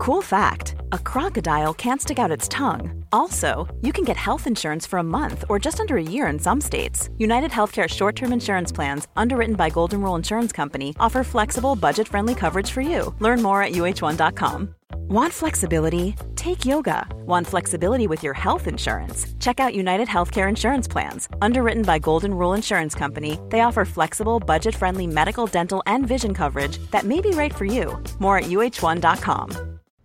Cool fact a crocodile can't stick out its tongue. Also, you can get health insurance for a month or just under a year in some states. United Healthcare short term insurance plans, underwritten by Golden Rule Insurance Company, offer flexible, budget friendly coverage for you. Learn more at uh1.com. Want flexibility? Take yoga. Want flexibility with your health insurance? Check out United Healthcare Insurance Plans. Underwritten by Golden Rule Insurance Company, they offer flexible, budget friendly medical, dental, and vision coverage that may be right for you. More at uh1.com.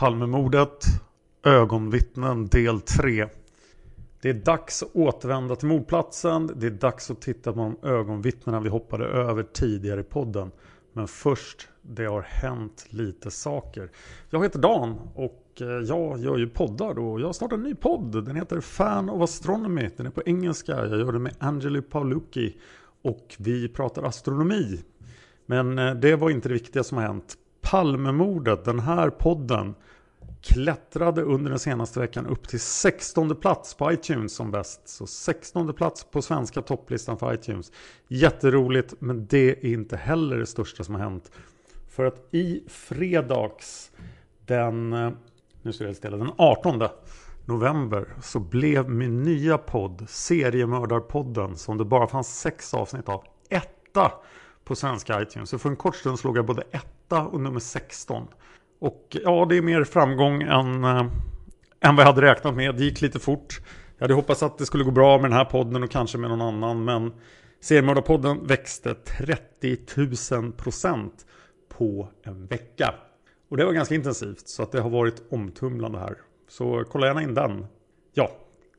Palmemordet, ögonvittnen del 3. Det är dags att återvända till mordplatsen. Det är dags att titta på de ögonvittnena vi hoppade över tidigare i podden. Men först, det har hänt lite saker. Jag heter Dan och eh, jag gör ju poddar och jag har startat en ny podd. Den heter Fan of Astronomy. Den är på engelska. Jag gör den med Angeli Paolucci och vi pratar astronomi. Men eh, det var inte det viktiga som har hänt. Palmemordet, den här podden klättrade under den senaste veckan upp till 16 plats på iTunes som bäst. Så 16 plats på svenska topplistan för iTunes. Jätteroligt, men det är inte heller det största som har hänt. För att i fredags den, eh, nu ska jag ställa, den 18 november så blev min nya podd, Seriemördarpodden, som det bara fanns sex avsnitt av, etta på svenska iTunes. Så för en kort stund slog jag både etta och nummer 16. Och ja, det är mer framgång än, äh, än vad jag hade räknat med. Det gick lite fort. Jag hade hoppats att det skulle gå bra med den här podden och kanske med någon annan. Men Seriemördarpodden växte 30 000 procent på en vecka. Och det var ganska intensivt. Så att det har varit omtumlande här. Så kolla gärna in den. Ja,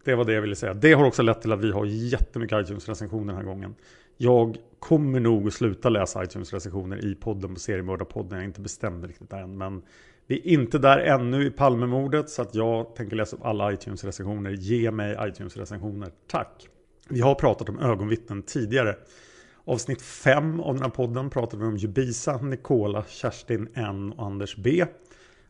det var det jag ville säga. Det har också lett till att vi har jättemycket iTunes-recensioner den här gången. Jag kommer nog att sluta läsa iTunes-recensioner i podden på Seriemördarpodden. Jag är inte bestämd riktigt än. Men vi är inte där ännu i Palmemordet. Så att jag tänker läsa upp alla iTunes-recensioner. Ge mig iTunes-recensioner. Tack! Vi har pratat om ögonvittnen tidigare. Avsnitt 5 av den här podden pratade vi om Jubisa, Nikola, Kerstin N och Anders B.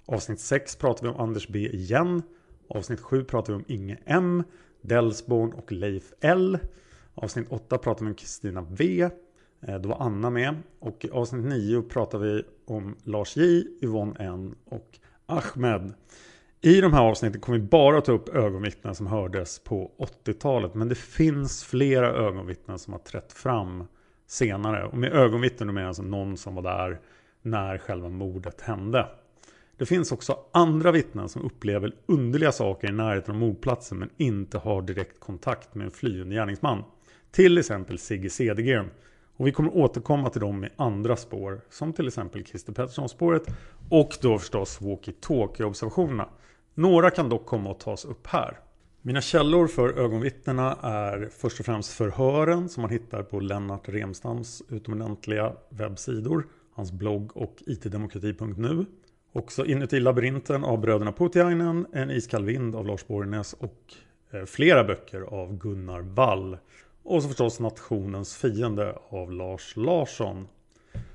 Avsnitt 6 pratade vi om Anders B igen. Avsnitt 7 pratade vi om Inge M, Delsborn och Leif L. Avsnitt 8 pratade vi om Kristina V. Eh, då var Anna med. Och i avsnitt 9 pratade vi om Lars J, Yvonne N och Ahmed. I de här avsnitten kommer vi bara ta upp ögonvittnen som hördes på 80-talet. Men det finns flera ögonvittnen som har trätt fram senare. Och med ögonvittnen menar jag alltså någon som var där när själva mordet hände. Det finns också andra vittnen som upplever underliga saker i närheten av mordplatsen men inte har direkt kontakt med en flyende gärningsman. Till exempel Sigge Cedergren. Och vi kommer återkomma till dem i andra spår. Som till exempel Christer Pettersson-spåret. Och då förstås walkie-talkie-observationerna. Några kan dock komma att tas upp här. Mina källor för ögonvittnena är först och främst förhören som man hittar på Lennart Remstams utomordentliga webbsidor. Hans blogg och itdemokrati.nu. Också Inuti labyrinten av bröderna Putiainen, En iskall vind av Lars Borgnäs och eh, flera böcker av Gunnar Wall. Och så förstås Nationens fiende av Lars Larsson.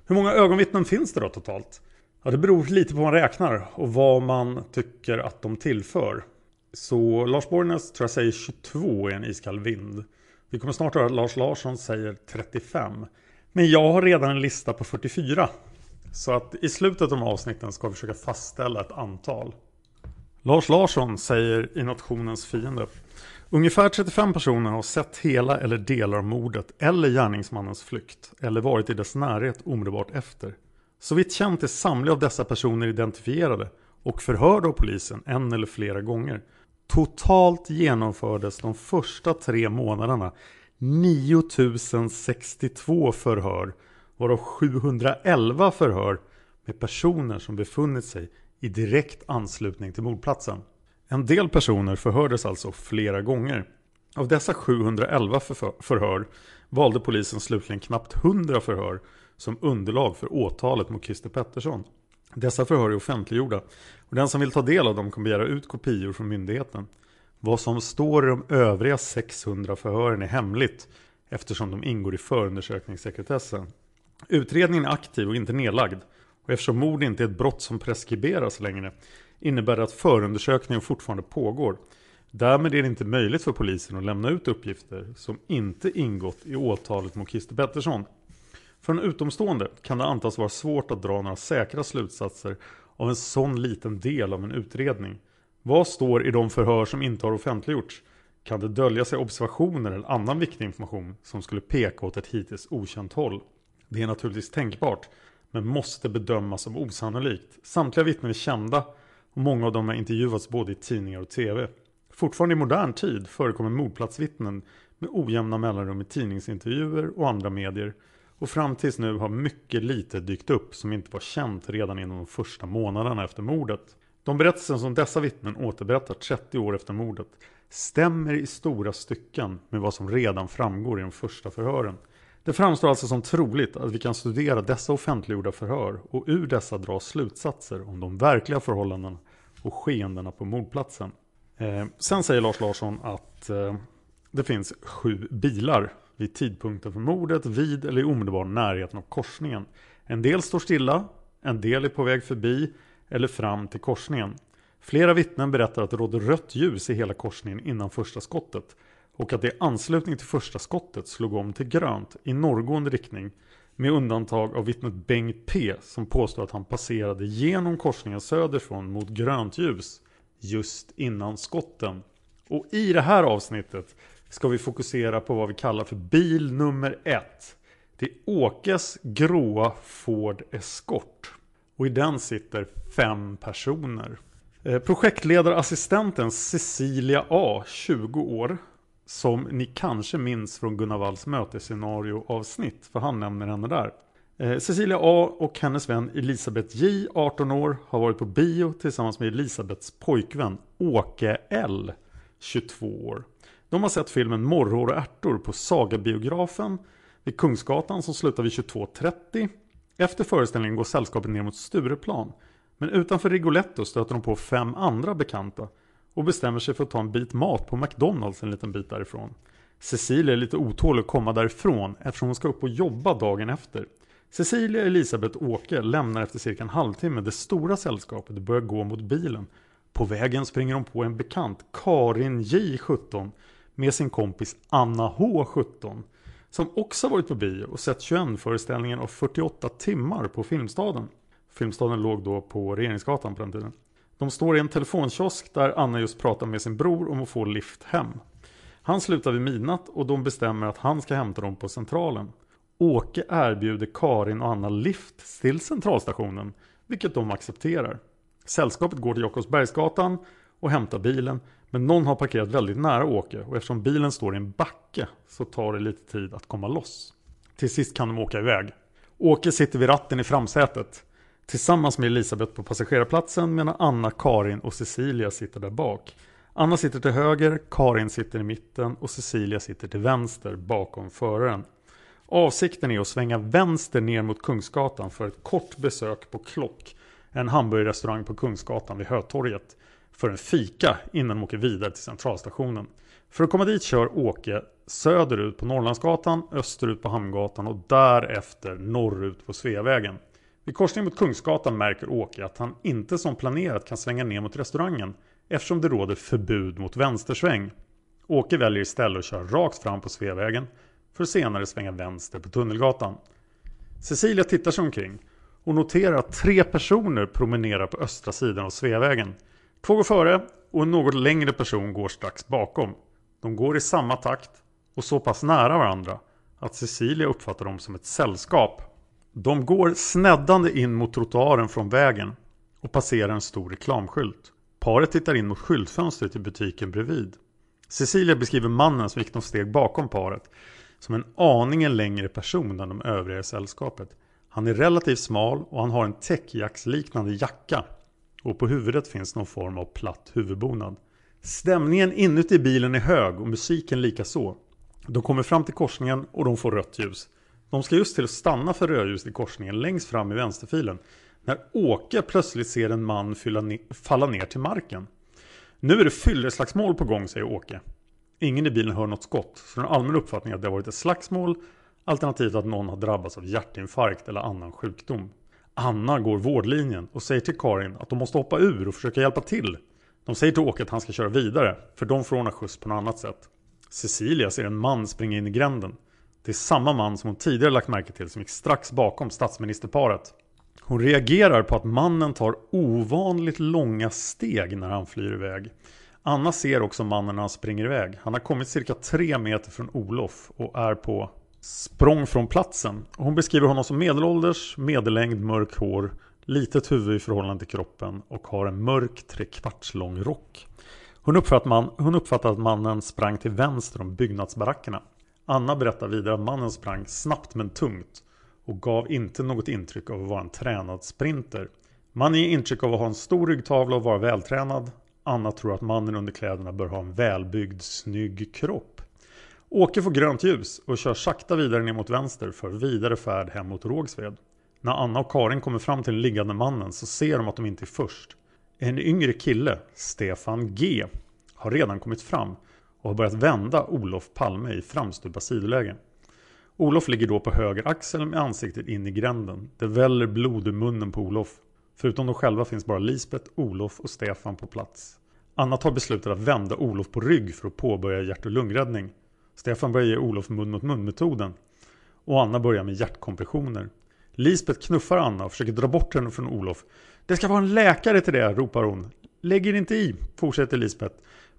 Hur många ögonvittnen finns det då totalt? Ja, det beror lite på vad man räknar och vad man tycker att de tillför. Så Lars Borgnäs tror jag säger 22 i en iskall vind. Vi kommer snart höra att Lars Larsson säger 35. Men jag har redan en lista på 44. Så att i slutet av avsnitten ska vi försöka fastställa ett antal. Lars Larsson säger i Nationens fiende Ungefär 35 personer har sett hela eller delar av mordet eller gärningsmannens flykt eller varit i dess närhet omedelbart efter. Så vitt känt är samtliga av dessa personer identifierade och förhörda av polisen en eller flera gånger. Totalt genomfördes de första tre månaderna 9062 förhör varav 711 förhör med personer som befunnit sig i direkt anslutning till mordplatsen. En del personer förhördes alltså flera gånger. Av dessa 711 förhör valde polisen slutligen knappt 100 förhör som underlag för åtalet mot Christer Pettersson. Dessa förhör är offentliggjorda och den som vill ta del av dem kan begära ut kopior från myndigheten. Vad som står i de övriga 600 förhören är hemligt eftersom de ingår i förundersökningssekretessen. Utredningen är aktiv och inte nedlagd och eftersom mord inte är ett brott som preskriberas längre innebär det att förundersökningen fortfarande pågår. Därmed är det inte möjligt för polisen att lämna ut uppgifter som inte ingått i åtalet mot Christer Pettersson. För en utomstående kan det antas vara svårt att dra några säkra slutsatser av en sån liten del av en utredning. Vad står i de förhör som inte har offentliggjorts? Kan det dölja sig observationer eller annan viktig information som skulle peka åt ett hittills okänt håll? Det är naturligtvis tänkbart, men måste bedömas som osannolikt. Samtliga vittnen är kända och många av dem har intervjuats både i tidningar och tv. Fortfarande i modern tid förekommer mordplatsvittnen med ojämna mellanrum i tidningsintervjuer och andra medier. Och fram tills nu har mycket lite dykt upp som inte var känt redan inom de första månaderna efter mordet. De berättelser som dessa vittnen återberättar 30 år efter mordet stämmer i stora stycken med vad som redan framgår i de första förhören. Det framstår alltså som troligt att vi kan studera dessa offentliggjorda förhör och ur dessa dra slutsatser om de verkliga förhållandena och skeendena på mordplatsen. Eh, sen säger Lars Larsson att eh, det finns sju bilar vid tidpunkten för mordet vid eller i omedelbar närheten av korsningen. En del står stilla, en del är på väg förbi eller fram till korsningen. Flera vittnen berättar att det rådde rött ljus i hela korsningen innan första skottet och att det i anslutning till första skottet slog om till grönt i norrgående riktning med undantag av vittnet Bengt P som påstår att han passerade genom korsningen söderifrån mot grönt ljus just innan skotten. Och i det här avsnittet ska vi fokusera på vad vi kallar för bil nummer ett. Det är Åkes gråa Ford Escort. Och i den sitter fem personer. Eh, projektledarassistenten Cecilia A, 20 år, som ni kanske minns från Gunnar Walls mötesscenario avsnitt, för han nämner henne där. Eh, Cecilia A och hennes vän Elisabeth J, 18 år, har varit på bio tillsammans med Elisabeths pojkvän Åke L, 22 år. De har sett filmen Morrhår och ärtor på Sagabiografen vid Kungsgatan som slutar vid 22.30. Efter föreställningen går sällskapet ner mot Stureplan. Men utanför Rigoletto stöter de på fem andra bekanta och bestämmer sig för att ta en bit mat på McDonalds en liten bit därifrån. Cecilia är lite otålig att komma därifrån eftersom hon ska upp och jobba dagen efter. Cecilia, Elisabeth och Åke lämnar efter cirka en halvtimme det stora sällskapet och börjar gå mot bilen. På vägen springer de på en bekant, Karin J 17, med sin kompis Anna H 17, som också varit på bio och sett 21-föreställningen av 48 timmar på Filmstaden. Filmstaden låg då på Regeringsgatan på den tiden. De står i en telefonkiosk där Anna just pratar med sin bror om att få lift hem. Han slutar vid midnatt och de bestämmer att han ska hämta dem på Centralen. Åke erbjuder Karin och Anna lift till Centralstationen, vilket de accepterar. Sällskapet går till Jakobsbergsgatan och hämtar bilen, men någon har parkerat väldigt nära Åke och eftersom bilen står i en backe så tar det lite tid att komma loss. Till sist kan de åka iväg. Åke sitter vid ratten i framsätet tillsammans med Elisabeth på passagerarplatsen medan Anna, Karin och Cecilia sitter där bak. Anna sitter till höger, Karin sitter i mitten och Cecilia sitter till vänster bakom föraren. Avsikten är att svänga vänster ner mot Kungsgatan för ett kort besök på Klock, en hamburgerrestaurang på Kungsgatan vid Hötorget, för en fika innan de åker vidare till centralstationen. För att komma dit kör Åke söderut på Norrlandsgatan, österut på Hamngatan och därefter norrut på Sveavägen. Vid korsningen mot Kungsgatan märker Åke att han inte som planerat kan svänga ner mot restaurangen eftersom det råder förbud mot vänstersväng. Åke väljer istället att köra rakt fram på Sveavägen för att senare svänga vänster på Tunnelgatan. Cecilia tittar sig omkring och noterar att tre personer promenerar på östra sidan av Sveavägen. Två går före och en något längre person går strax bakom. De går i samma takt och så pass nära varandra att Cecilia uppfattar dem som ett sällskap. De går sneddande in mot trottoaren från vägen och passerar en stor reklamskylt. Paret tittar in mot skyltfönstret i butiken bredvid. Cecilia beskriver mannen som gick några steg bakom paret som en aningen längre person än de övriga i sällskapet. Han är relativt smal och han har en täckjacksliknande jacka och på huvudet finns någon form av platt huvudbonad. Stämningen inuti bilen är hög och musiken lika så. De kommer fram till korsningen och de får rött ljus. De ska just till att stanna för rödljuset i korsningen längst fram i vänsterfilen när Åke plötsligt ser en man ne falla ner till marken. Nu är det fylleslagsmål på gång, säger Åke. Ingen i bilen hör något skott, så den allmänna uppfattningen är att det har varit ett slagsmål alternativt att någon har drabbats av hjärtinfarkt eller annan sjukdom. Anna går vårdlinjen och säger till Karin att de måste hoppa ur och försöka hjälpa till. De säger till Åke att han ska köra vidare, för de får ordna skjuts på något annat sätt. Cecilia ser en man springa in i gränden. Det är samma man som hon tidigare lagt märke till som gick strax bakom statsministerparet. Hon reagerar på att mannen tar ovanligt långa steg när han flyr iväg. Anna ser också mannen när han springer iväg. Han har kommit cirka tre meter från Olof och är på språng från platsen. Hon beskriver honom som medelålders, medellängd, mörk hår, litet huvud i förhållande till kroppen och har en mörk trekvarts lång rock. Hon uppfattar, man, hon uppfattar att mannen sprang till vänster om byggnadsbarackerna. Anna berättar vidare att mannen sprang snabbt men tungt och gav inte något intryck av att vara en tränad sprinter. Mannen ger intryck av att ha en stor ryggtavla och vara vältränad. Anna tror att mannen under kläderna bör ha en välbyggd, snygg kropp. Åke får grönt ljus och kör sakta vidare ner mot vänster för vidare färd hem mot Rågsved. När Anna och Karin kommer fram till den liggande mannen så ser de att de inte är först. En yngre kille, Stefan G, har redan kommit fram och har börjat vända Olof Palme i framstupa sidoläge. Olof ligger då på höger axel med ansiktet in i gränden. Det väller blod ur munnen på Olof. Förutom de själva finns bara Lisbeth, Olof och Stefan på plats. Anna tar beslutet att vända Olof på rygg för att påbörja hjärt och lungräddning. Stefan börjar ge Olof mun mot mun metoden. Och Anna börjar med hjärtkompressioner. Lisbeth knuffar Anna och försöker dra bort henne från Olof. Det ska vara en läkare till det, ropar hon. Lägg er inte i, fortsätter Lisbeth.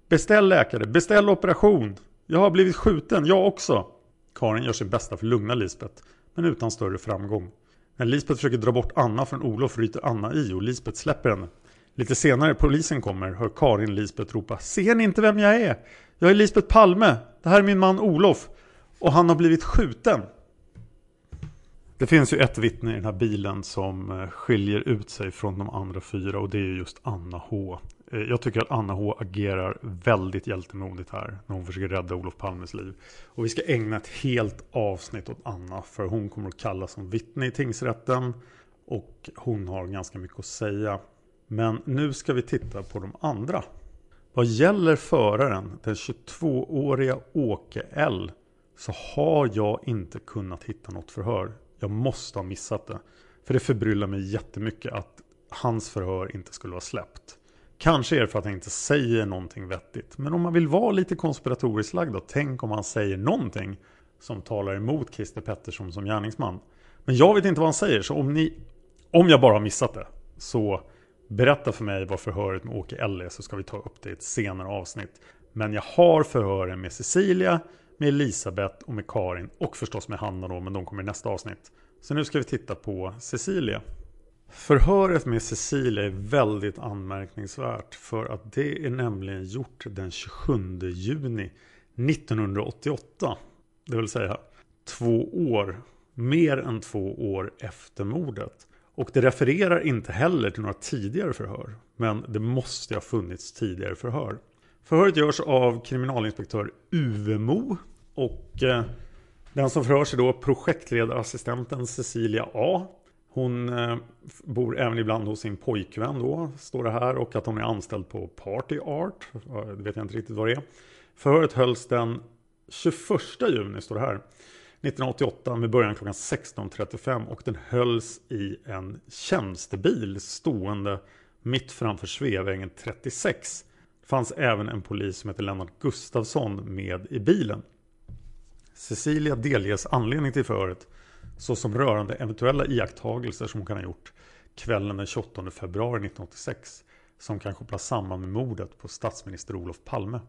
Beställ läkare, beställ operation. Jag har blivit skjuten, jag också. Karin gör sitt bästa för att lugna Lisbeth, men utan större framgång. När Lisbeth försöker dra bort Anna från Olof ryter Anna i och Lisbeth släpper henne. Lite senare polisen kommer hör Karin Lisbeth ropa Ser ni inte vem jag är? Jag är Lisbeth Palme. Det här är min man Olof. Och han har blivit skjuten. Det finns ju ett vittne i den här bilen som eh, skiljer ut sig från de andra fyra och det är just Anna H. Eh, jag tycker att Anna H agerar väldigt hjältemodigt här när hon försöker rädda Olof Palmes liv. Och vi ska ägna ett helt avsnitt åt Anna för hon kommer att kallas som vittne i tingsrätten och hon har ganska mycket att säga. Men nu ska vi titta på de andra. Vad gäller föraren, den 22-åriga Åke L, så har jag inte kunnat hitta något förhör. Jag måste ha missat det. För det förbryllar mig jättemycket att hans förhör inte skulle ha släppt. Kanske är det för att han inte säger någonting vettigt. Men om man vill vara lite konspiratoriskt lagd då, tänk om han säger någonting som talar emot Christer Pettersson som gärningsman. Men jag vet inte vad han säger, så om ni, om jag bara har missat det, så berätta för mig vad förhöret med Åke L är så ska vi ta upp det i ett senare avsnitt. Men jag har förhören med Cecilia, med Elisabeth och med Karin och förstås med Hanna då, men de kommer i nästa avsnitt. Så nu ska vi titta på Cecilia. Förhöret med Cecilia är väldigt anmärkningsvärt för att det är nämligen gjort den 27 juni 1988. Det vill säga två år, mer än två år efter mordet. Och det refererar inte heller till några tidigare förhör. Men det måste ha funnits tidigare förhör. Förhöret görs av kriminalinspektör Uvemo och eh, den som förhörs är då projektledarassistenten Cecilia A. Hon eh, bor även ibland hos sin pojkvän då, står det här. Och att hon är anställd på Party Art. Det vet jag inte riktigt vad det är. Förhöret hölls den 21 juni, står det här. 1988 med början klockan 16.35 och den hölls i en tjänstebil stående mitt framför Sveavägen 36. Det fanns även en polis som heter Lennart Gustafsson med i bilen. Cecilia delges anledning till förhöret såsom rörande eventuella iakttagelser som hon kan ha gjort kvällen den 28 februari 1986 som kan kopplas samman med mordet på statsminister Olof Palme.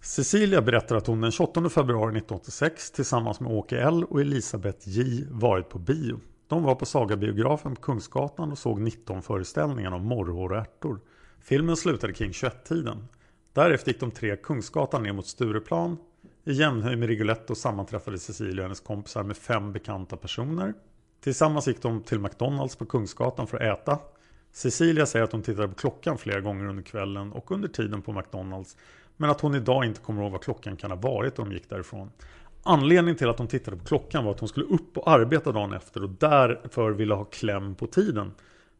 Cecilia berättar att hon den 28 februari 1986 tillsammans med Åke L och Elisabeth J varit på bio. De var på Sagabiografen på Kungsgatan och såg 19 föreställningar om morrhår och ärtor. Filmen slutade kring 21-tiden. Därefter gick de tre Kungsgatan ner mot Stureplan i jämnhöjd med Rigoletto sammanträffade Cecilia och hennes kompisar med fem bekanta personer. Tillsammans gick de till McDonalds på Kungsgatan för att äta. Cecilia säger att hon tittade på klockan flera gånger under kvällen och under tiden på McDonalds. Men att hon idag inte kommer ihåg vad klockan kan ha varit då de gick därifrån. Anledningen till att hon tittade på klockan var att hon skulle upp och arbeta dagen efter och därför ville ha kläm på tiden.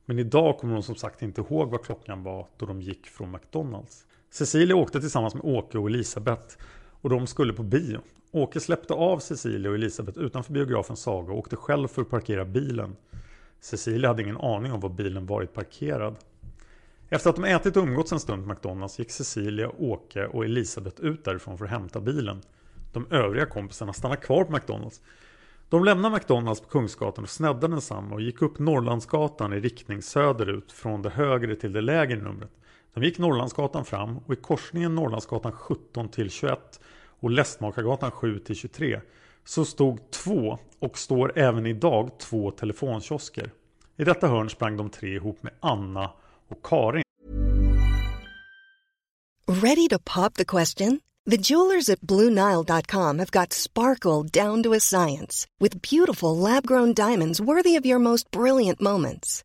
Men idag kommer hon som sagt inte ihåg vad klockan var då de gick från McDonalds. Cecilia åkte tillsammans med Åke och Elisabeth och de skulle på bio. Åke släppte av Cecilia och Elisabeth utanför biografen Saga och åkte själv för att parkera bilen. Cecilia hade ingen aning om var bilen varit parkerad. Efter att de ätit och umgåtts en stund på McDonalds gick Cecilia, Åke och Elisabeth ut därifrån för att hämta bilen. De övriga kompisarna stannade kvar på McDonalds. De lämnade McDonalds på Kungsgatan och snäddade densamma och gick upp Norrlandsgatan i riktning söderut från det högre till det lägre numret. De gick Norrlandsgatan fram och i korsningen Norrlandsgatan 17 till 21 och Lästmakargatan 7 till 23 så stod två och står även idag två telefonkiosker. I detta hörn sprang de tre ihop med Anna och Karin. Ready to pop the question? The jewelers at BlueNile.com have got sparkle down to a science with beautiful lab-grown diamonds worthy of your most brilliant moments.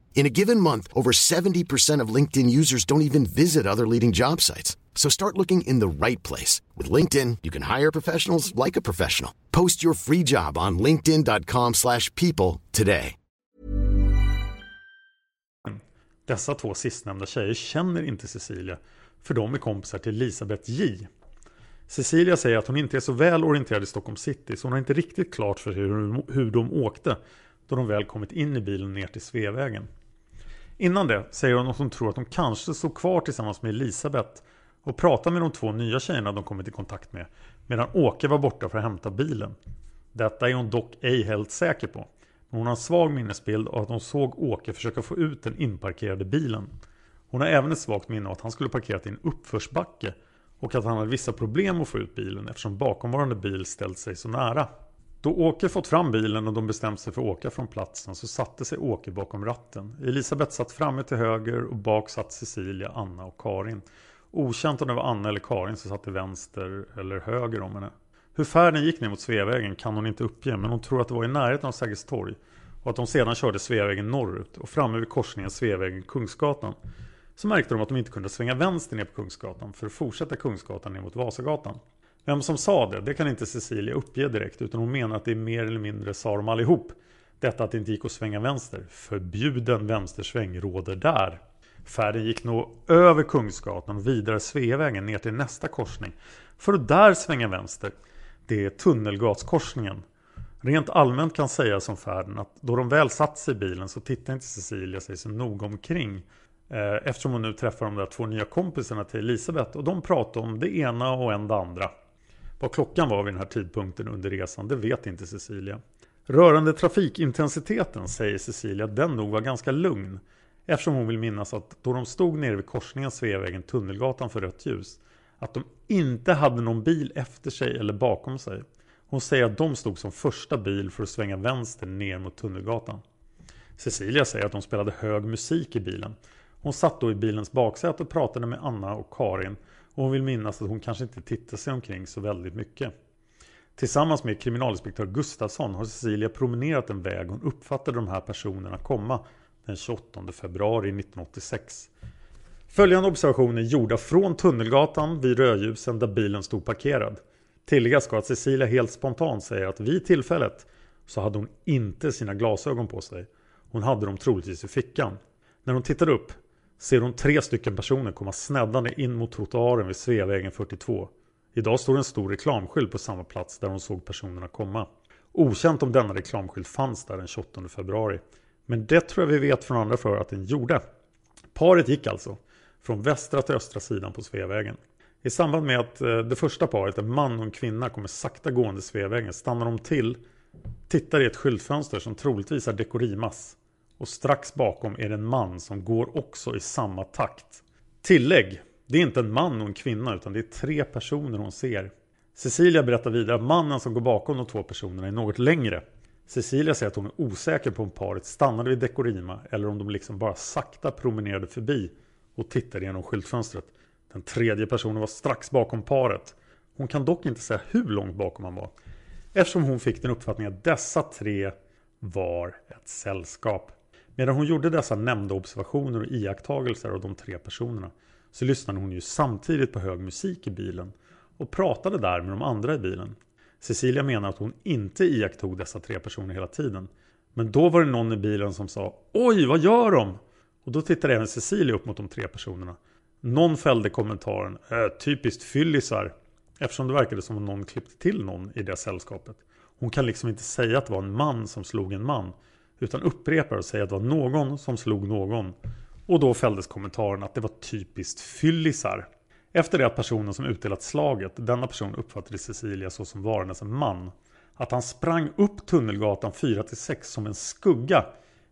In a given month, over 70% of LinkedIn users don't even visit other leading job sites. So start looking in the right place. With LinkedIn, you can hire professionals like a professional. Post your free job on linkedin.com slash people today. Dessa två sistnämnda tjejer känner inte Cecilia, för de är kompisar till Elisabeth J. Cecilia säger att hon inte är så väl orienterad i Stockholm city, så hon har inte riktigt klart för sig hur, hur de åkte då de väl kommit in i bilen ner till Sveavägen. Innan det säger hon att hon tror att de kanske stod kvar tillsammans med Elisabeth och pratade med de två nya tjejerna de kommit i kontakt med medan Åke var borta för att hämta bilen. Detta är hon dock ej helt säker på. Men hon har en svag minnesbild av att hon såg Åke försöka få ut den inparkerade bilen. Hon har även ett svagt minne av att han skulle parkerat i en uppförsbacke och att han hade vissa problem att få ut bilen eftersom bakomvarande bil ställt sig så nära. Då Åke fått fram bilen och de bestämt sig för att åka från platsen så satte sig Åke bakom ratten. Elisabeth satt framme till höger och bak satt Cecilia, Anna och Karin. Okänt om det var Anna eller Karin som satt till vänster eller höger om henne. Hur färden gick ner mot Sveavägen kan hon inte uppge men hon tror att det var i närheten av Sergels torg och att de sedan körde Sveavägen norrut och framme vid korsningen Sveavägen-Kungsgatan så märkte de att de inte kunde svänga vänster ner på Kungsgatan för att fortsätta Kungsgatan ner mot Vasagatan. Vem som sa det, det kan inte Cecilia uppge direkt utan hon menar att det är mer eller mindre sa de allihop. Detta att det inte gick att svänga vänster. Förbjuden vänstersväng råder där. Färden gick nog över Kungsgatan och vidare Sveavägen ner till nästa korsning. För att där svänga vänster. Det är Tunnelgatskorsningen. Rent allmänt kan sägas om färden att då de väl satt sig i bilen så tittade inte Cecilia sig så noga omkring. Eh, eftersom hon nu träffar de där två nya kompisarna till Elisabeth och de pratade om det ena och en det andra. Vad klockan var vid den här tidpunkten under resan, det vet inte Cecilia. Rörande trafikintensiteten säger Cecilia att den nog var ganska lugn. Eftersom hon vill minnas att då de stod nere vid korsningen Sveavägen Tunnelgatan för rött ljus att de inte hade någon bil efter sig eller bakom sig. Hon säger att de stod som första bil för att svänga vänster ner mot Tunnelgatan. Cecilia säger att de spelade hög musik i bilen Hon satt då i bilens baksäte och pratade med Anna och Karin och hon vill minnas att hon kanske inte tittar sig omkring så väldigt mycket. Tillsammans med kriminalinspektör Gustafsson har Cecilia promenerat en väg hon uppfattade de här personerna komma den 28 februari 1986. Följande observationer gjorda från Tunnelgatan vid rödljusen där bilen stod parkerad. Tilläggas ska att Cecilia helt spontant säger att vid tillfället så hade hon inte sina glasögon på sig. Hon hade dem troligtvis i fickan. När hon tittar upp ser hon tre stycken personer komma sneddande in mot trottoaren vid Sveavägen 42. Idag står en stor reklamskylt på samma plats där hon såg personerna komma. Okänt om denna reklamskylt fanns där den 28 februari. Men det tror jag vi vet från andra för att den gjorde. Paret gick alltså från västra till östra sidan på Sveavägen. I samband med att eh, det första paret, en man och en kvinna, kommer sakta gående Sveavägen stannar de till, tittar i ett skyltfönster som troligtvis är Dekorimas. Och strax bakom är det en man som går också i samma takt. Tillägg! Det är inte en man och en kvinna utan det är tre personer hon ser. Cecilia berättar vidare att mannen som går bakom de två personerna är något längre. Cecilia säger att hon är osäker på om paret stannade vid Dekorima eller om de liksom bara sakta promenerade förbi och tittade genom skyltfönstret. Den tredje personen var strax bakom paret. Hon kan dock inte säga hur långt bakom han var. Eftersom hon fick den uppfattningen att dessa tre var ett sällskap. Medan hon gjorde dessa nämnda observationer och iakttagelser av de tre personerna så lyssnade hon ju samtidigt på hög musik i bilen och pratade där med de andra i bilen. Cecilia menar att hon inte iakttog dessa tre personer hela tiden. Men då var det någon i bilen som sa Oj, vad gör de? Och då tittade även Cecilia upp mot de tre personerna. Någon fällde kommentaren äh, Typiskt fyllisar Eftersom det verkade som om någon klippte till någon i det sällskapet. Hon kan liksom inte säga att det var en man som slog en man. Utan upprepar och säger att det var någon som slog någon. Och då fälldes kommentaren att det var typiskt fyllisar. Efter det att personen som utdelat slaget, denna person uppfattade Cecilia så som varandes en man. Att han sprang upp Tunnelgatan 4-6 som en skugga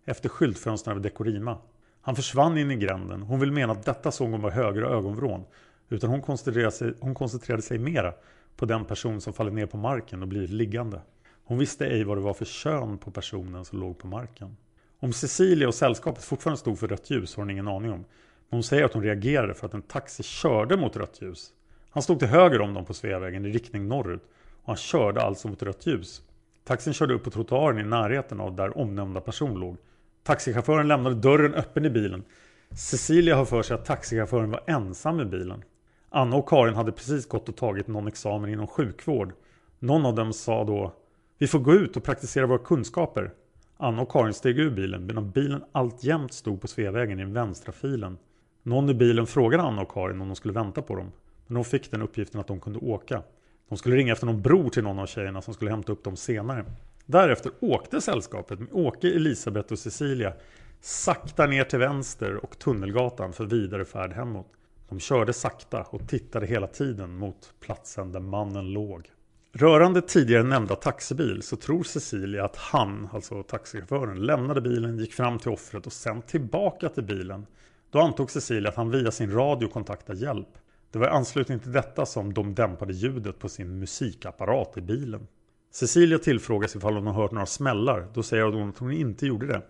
efter skyltfönstren över Dekorima. Han försvann in i gränden. Hon vill mena att detta såg hon var högra ögonvrån. Utan hon koncentrerade, sig, hon koncentrerade sig mera på den person som faller ner på marken och blir liggande. Hon visste ej vad det var för kön på personen som låg på marken. Om Cecilia och sällskapet fortfarande stod för rött ljus har hon ingen aning om. Men hon säger att hon reagerade för att en taxi körde mot rött ljus. Han stod till höger om dem på Sveavägen i riktning norrut och han körde alltså mot rött ljus. Taxin körde upp på trottoaren i närheten av där omnämnda person låg. Taxichauffören lämnade dörren öppen i bilen. Cecilia har för sig att taxichauffören var ensam i bilen. Anna och Karin hade precis gått och tagit någon examen inom sjukvård. Någon av dem sa då vi får gå ut och praktisera våra kunskaper. Anna och Karin steg ur bilen medan bilen alltjämt stod på Sveavägen i den vänstra filen. Någon i bilen frågade Anna och Karin om de skulle vänta på dem. Men de fick den uppgiften att de kunde åka. De skulle ringa efter någon bror till någon av tjejerna som skulle hämta upp dem senare. Därefter åkte sällskapet med Åke, Elisabeth och Cecilia sakta ner till vänster och Tunnelgatan för vidare färd hemåt. De körde sakta och tittade hela tiden mot platsen där mannen låg. Rörande tidigare nämnda taxibil så tror Cecilia att han, alltså taxichauffören, lämnade bilen, gick fram till offret och sen tillbaka till bilen. Då antog Cecilia att han via sin radio kontaktade hjälp. Det var i anslutning till detta som de dämpade ljudet på sin musikapparat i bilen. Cecilia tillfrågas ifall hon har hört några smällar. Då säger hon att hon inte gjorde det.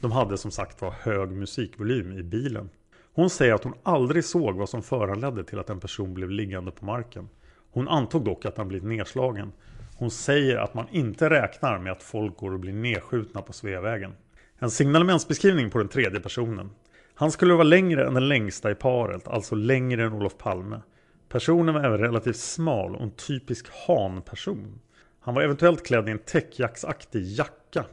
De hade som sagt var hög musikvolym i bilen. Hon säger att hon aldrig såg vad som föranledde till att en person blev liggande på marken. Hon antog dock att han blivit nedslagen. Hon säger att man inte räknar med att folk går och blir nedskjutna på Sveavägen. En signalementsbeskrivning på den tredje personen. Han skulle vara längre än den längsta i paret, alltså längre än Olof Palme. Personen var även relativt smal och en typisk han-person. Han var eventuellt klädd i en täckjacksaktig jacka.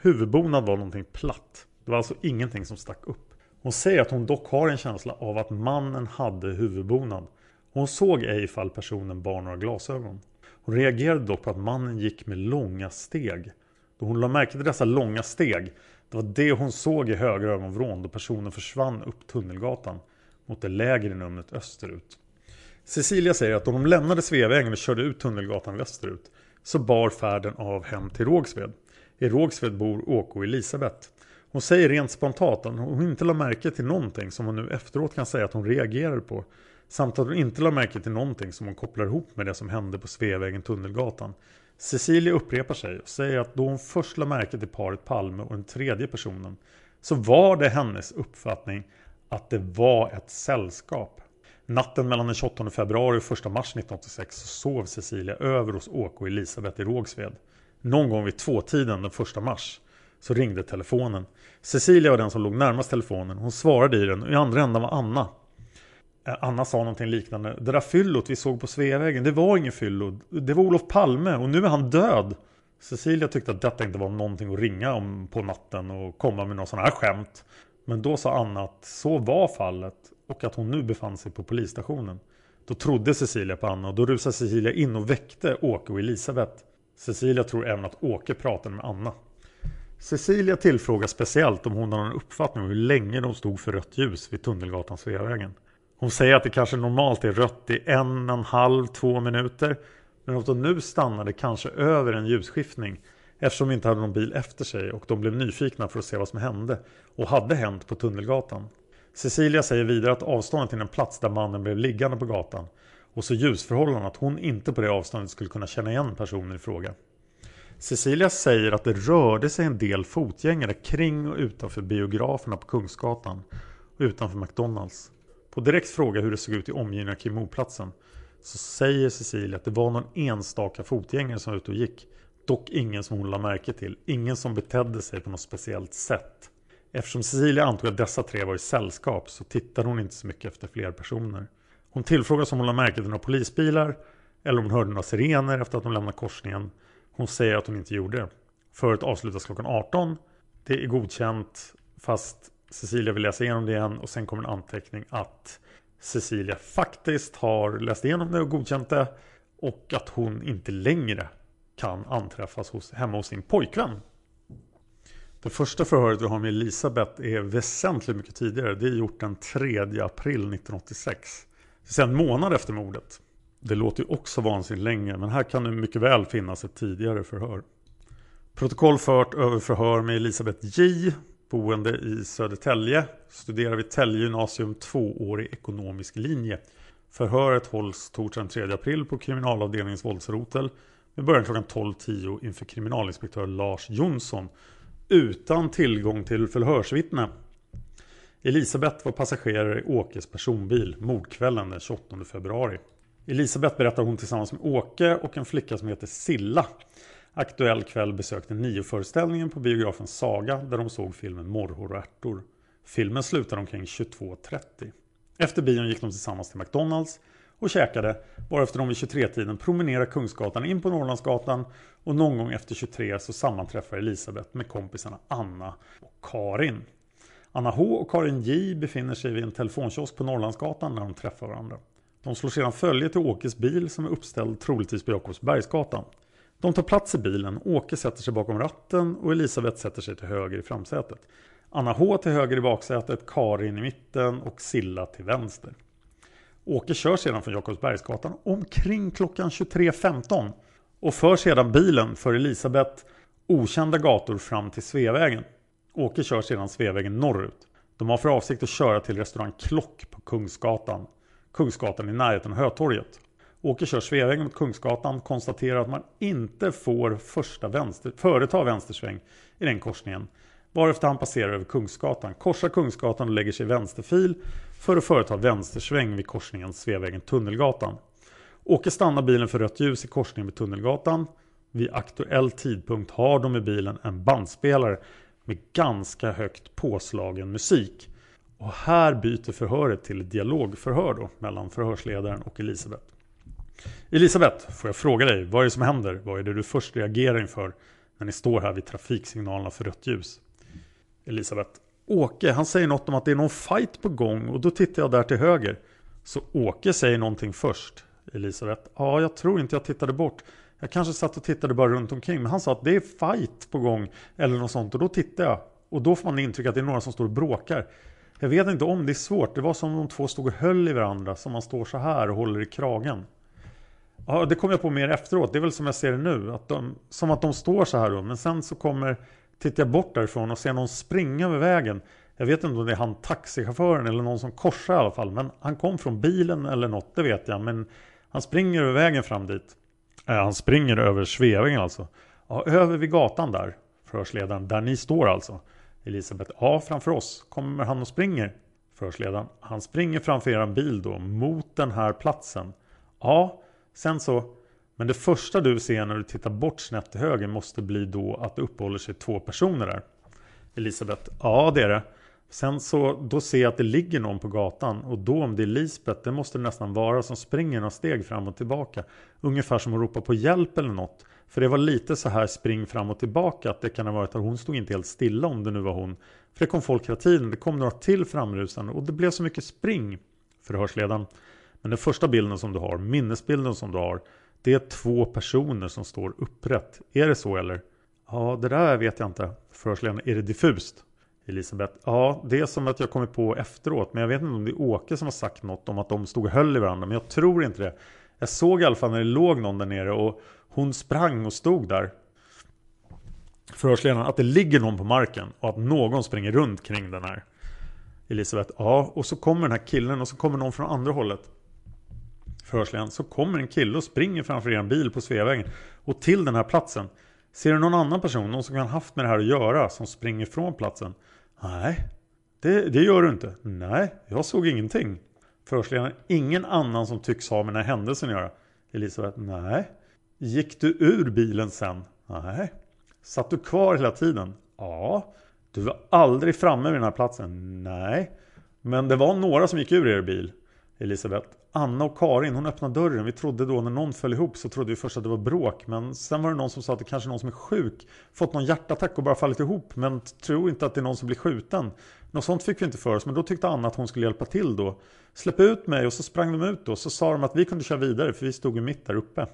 Huvudbonad var någonting platt. Det var alltså ingenting som stack upp. Hon säger att hon dock har en känsla av att mannen hade huvudbonad. Hon såg ej ifall personen bar några glasögon. Hon reagerade dock på att mannen gick med långa steg. Då hon lade märke till dessa långa steg, det var det hon såg i högra ögonvrån då personen försvann upp Tunnelgatan mot det lägre numret österut. Cecilia säger att då de lämnade Sveavägen och körde ut Tunnelgatan västerut så bar färden av hem till Rågsved. I Rågsved bor Åke och Elisabeth. Hon säger rent spontant att hon inte lade märke till någonting som hon nu efteråt kan säga att hon reagerade på. Samt att hon inte la märke till någonting som hon kopplar ihop med det som hände på Sveavägen Tunnelgatan. Cecilia upprepar sig och säger att då hon först la märke till paret Palme och den tredje personen så var det hennes uppfattning att det var ett sällskap. Natten mellan den 28 februari och 1 mars 1986 så sov Cecilia över hos Åke och Elisabeth i Rågsved. Någon gång vid tvåtiden den 1 mars så ringde telefonen. Cecilia var den som låg närmast telefonen. Hon svarade i den och i andra änden var Anna. Eh, Anna sa någonting liknande. Det där fyllot vi såg på Sveavägen, det var ingen fyllo. Det var Olof Palme och nu är han död. Cecilia tyckte att detta inte var någonting att ringa om på natten och komma med några sådana här skämt. Men då sa Anna att så var fallet och att hon nu befann sig på polisstationen. Då trodde Cecilia på Anna och då rusade Cecilia in och väckte Åke och Elisabeth. Cecilia tror även att Åke pratade med Anna. Cecilia tillfrågar speciellt om hon har någon uppfattning om hur länge de stod för rött ljus vid Tunnelgatan Sveavägen. Hon säger att det kanske normalt är rött i en, en halv, två minuter. Men att de nu stannade kanske över en ljusskiftning eftersom de inte hade någon bil efter sig och de blev nyfikna för att se vad som hände och hade hänt på Tunnelgatan. Cecilia säger vidare att avståndet till den plats där mannen blev liggande på gatan och så ljusförhållanden att hon inte på det avståndet skulle kunna känna igen personen i fråga. Cecilia säger att det rörde sig en del fotgängare kring och utanför biograferna på Kungsgatan och utanför McDonalds. På direkt fråga hur det såg ut i omgivningen kring mordplatsen så säger Cecilia att det var någon enstaka fotgängare som var ute och gick. Dock ingen som hon lade märke till. Ingen som betedde sig på något speciellt sätt. Eftersom Cecilia antog att dessa tre var i sällskap så tittade hon inte så mycket efter fler personer. Hon tillfrågas om hon lade märke till några polisbilar eller om hon hörde några sirener efter att de lämnat korsningen. Hon säger att hon inte gjorde det. Föret avslutas klockan 18. Det är godkänt fast Cecilia vill läsa igenom det igen och sen kommer en anteckning att Cecilia faktiskt har läst igenom det och godkänt det och att hon inte längre kan anträffas hos, hemma hos sin pojkvän. Det första förhöret vi har med Elisabeth är väsentligt mycket tidigare. Det är gjort den 3 april 1986. Det är en månad efter mordet. Det låter ju också vansinnigt länge men här kan det mycket väl finnas ett tidigare förhör. Protokoll fört över förhör med Elisabeth J boende i Södertälje, studerar vid Tälje gymnasium tvåårig ekonomisk linje. Förhöret hålls torsdagen 3 april på kriminalavdelningens våldsrotel med början klockan 12.10 inför kriminalinspektör Lars Jonsson utan tillgång till förhörsvittne. Elisabeth var passagerare i Åkes personbil mordkvällen den 28 februari. Elisabeth berättar hon tillsammans med Åke och en flicka som heter Silla Aktuell kväll besökte Nio-föreställningen på biografen Saga där de såg filmen Morrhår och ärtor. Filmen slutade omkring 22.30. Efter bion gick de tillsammans till McDonalds och käkade varefter de vid 23-tiden promenerade Kungsgatan in på Norrlandsgatan och någon gång efter 23 så sammanträffar Elisabeth med kompisarna Anna och Karin. Anna H och Karin J befinner sig vid en telefonkiosk på Norrlandsgatan när de träffar varandra. De slår sedan följe till Åkes bil som är uppställd troligtvis på Jakobsbergsgatan. De tar plats i bilen, Åke sätter sig bakom ratten och Elisabeth sätter sig till höger i framsätet. Anna H till höger i baksätet, Karin i mitten och Silla till vänster. Åke kör sedan från Jakobsbergsgatan omkring klockan 23.15 och för sedan bilen för Elisabeth okända gator fram till Sveavägen. Åke kör sedan Sveavägen norrut. De har för avsikt att köra till restaurang Klock på Kungsgatan. Kungsgatan i närheten av Hötorget. Åker kör Sveavägen mot Kungsgatan, konstaterar att man inte får första vänster, företa vänstersväng i den korsningen. Varefter han passerar över Kungsgatan, korsar Kungsgatan och lägger sig i vänsterfil för att företa vänstersväng vid korsningen Sveavägen-Tunnelgatan. Åker stannar bilen för rött ljus i korsningen med Tunnelgatan. Vid aktuell tidpunkt har de i bilen en bandspelare med ganska högt påslagen musik. Och här byter förhöret till ett dialogförhör då, mellan förhörsledaren och Elisabeth. Elisabeth, får jag fråga dig, vad är det som händer? Vad är det du först reagerar inför när ni står här vid trafiksignalerna för rött ljus? Elisabeth, Åke, han säger något om att det är någon fight på gång och då tittar jag där till höger. Så Åke säger någonting först. Elisabeth, ja, jag tror inte jag tittade bort. Jag kanske satt och tittade bara runt omkring, men han sa att det är fight på gång eller något sånt och då tittar jag. Och då får man intryck att det är några som står och bråkar. Jag vet inte om det är svårt. Det var som om de två stod och höll i varandra, som man står så här och håller i kragen. Ja, det kom jag på mer efteråt. Det är väl som jag ser det nu. Att de, som att de står så här då. Men sen så kommer, tittar jag bort därifrån och ser någon springa över vägen. Jag vet inte om det är han taxichauffören eller någon som korsar i alla fall. Men han kom från bilen eller något, det vet jag. Men han springer över vägen fram dit. Äh, han springer över Sveavägen alltså. Ja, över vid gatan där, förhörsledaren. Där ni står alltså. Elisabeth, ja framför oss. Kommer han och springer? Förhörsledaren. Han springer framför er bil då mot den här platsen. Ja, sen så. Men det första du ser när du tittar bort snett till höger måste bli då att det uppehåller sig två personer där. Elisabeth. Ja, det är det. Sen så då ser jag att det ligger någon på gatan och då om det är Lisbeth det måste det nästan vara som springer några steg fram och tillbaka. Ungefär som att ropa på hjälp eller något. För det var lite så här spring fram och tillbaka att det kan ha varit att hon stod inte helt stilla om det nu var hon. För det kom folk hela tiden. Det kom några till framrusande och det blev så mycket spring. Förhörsledaren. Men den första bilden som du har, minnesbilden som du har. Det är två personer som står upprätt. Är det så eller? Ja, det där vet jag inte. Förhörsledaren. Är det diffust? Elisabeth. Ja, det är som att jag kommit på efteråt. Men jag vet inte om det är Åke som har sagt något om att de stod och höll i varandra. Men jag tror inte det. Jag såg i alla fall när det låg någon där nere och hon sprang och stod där. Förhörsledaren att det ligger någon på marken och att någon springer runt kring den här. Elisabeth. Ja, och så kommer den här killen och så kommer någon från andra hållet. Förhörsledaren. Så kommer en kille och springer framför er bil på Sveavägen. Och till den här platsen. Ser du någon annan person, någon som kan haft med det här att göra, som springer från platsen? Nej, det, det gör du inte. Nej, jag såg ingenting. Förhörsledaren, ingen annan som tycks ha med den här händelsen att göra. Elisabeth, nej. Gick du ur bilen sen? Nej. Satt du kvar hela tiden? Ja. Du var aldrig framme vid den här platsen? Nej. Men det var några som gick ur er bil. Elisabeth. Anna och Karin, hon öppnade dörren. Vi trodde då när någon föll ihop så trodde vi först att det var bråk. Men sen var det någon som sa att det kanske är någon som är sjuk. Fått någon hjärtattack och bara fallit ihop. Men tror inte att det är någon som blir skjuten. Något sånt fick vi inte för oss. Men då tyckte Anna att hon skulle hjälpa till då. Släpp ut mig och så sprang de ut då. Så sa de att vi kunde köra vidare för vi stod ju mitt där uppe.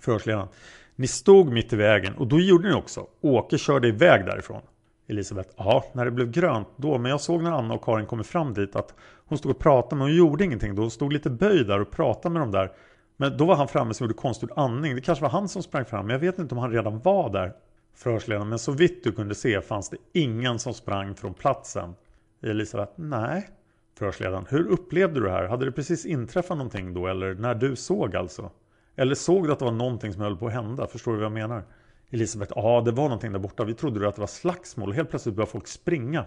Förhörsledaren. Ni stod mitt i vägen och då gjorde ni också. Åke körde iväg därifrån. Elisabeth, ja, när det blev grönt då, men jag såg när Anna och Karin kommer fram dit att hon stod och pratade men hon gjorde ingenting då. Hon stod lite böjd där och pratade med dem där. Men då var han framme som gjorde konstgjord andning. Det kanske var han som sprang fram, men jag vet inte om han redan var där. Förhörsledaren, men så vitt du kunde se fanns det ingen som sprang från platsen. Elisabeth, nej. Förhörsledaren, hur upplevde du det här? Hade det precis inträffat någonting då, eller när du såg alltså? Eller såg du att det var någonting som höll på att hända? Förstår du vad jag menar? Elisabeth, ja det var någonting där borta. Vi trodde att det var slagsmål. Helt plötsligt började folk springa.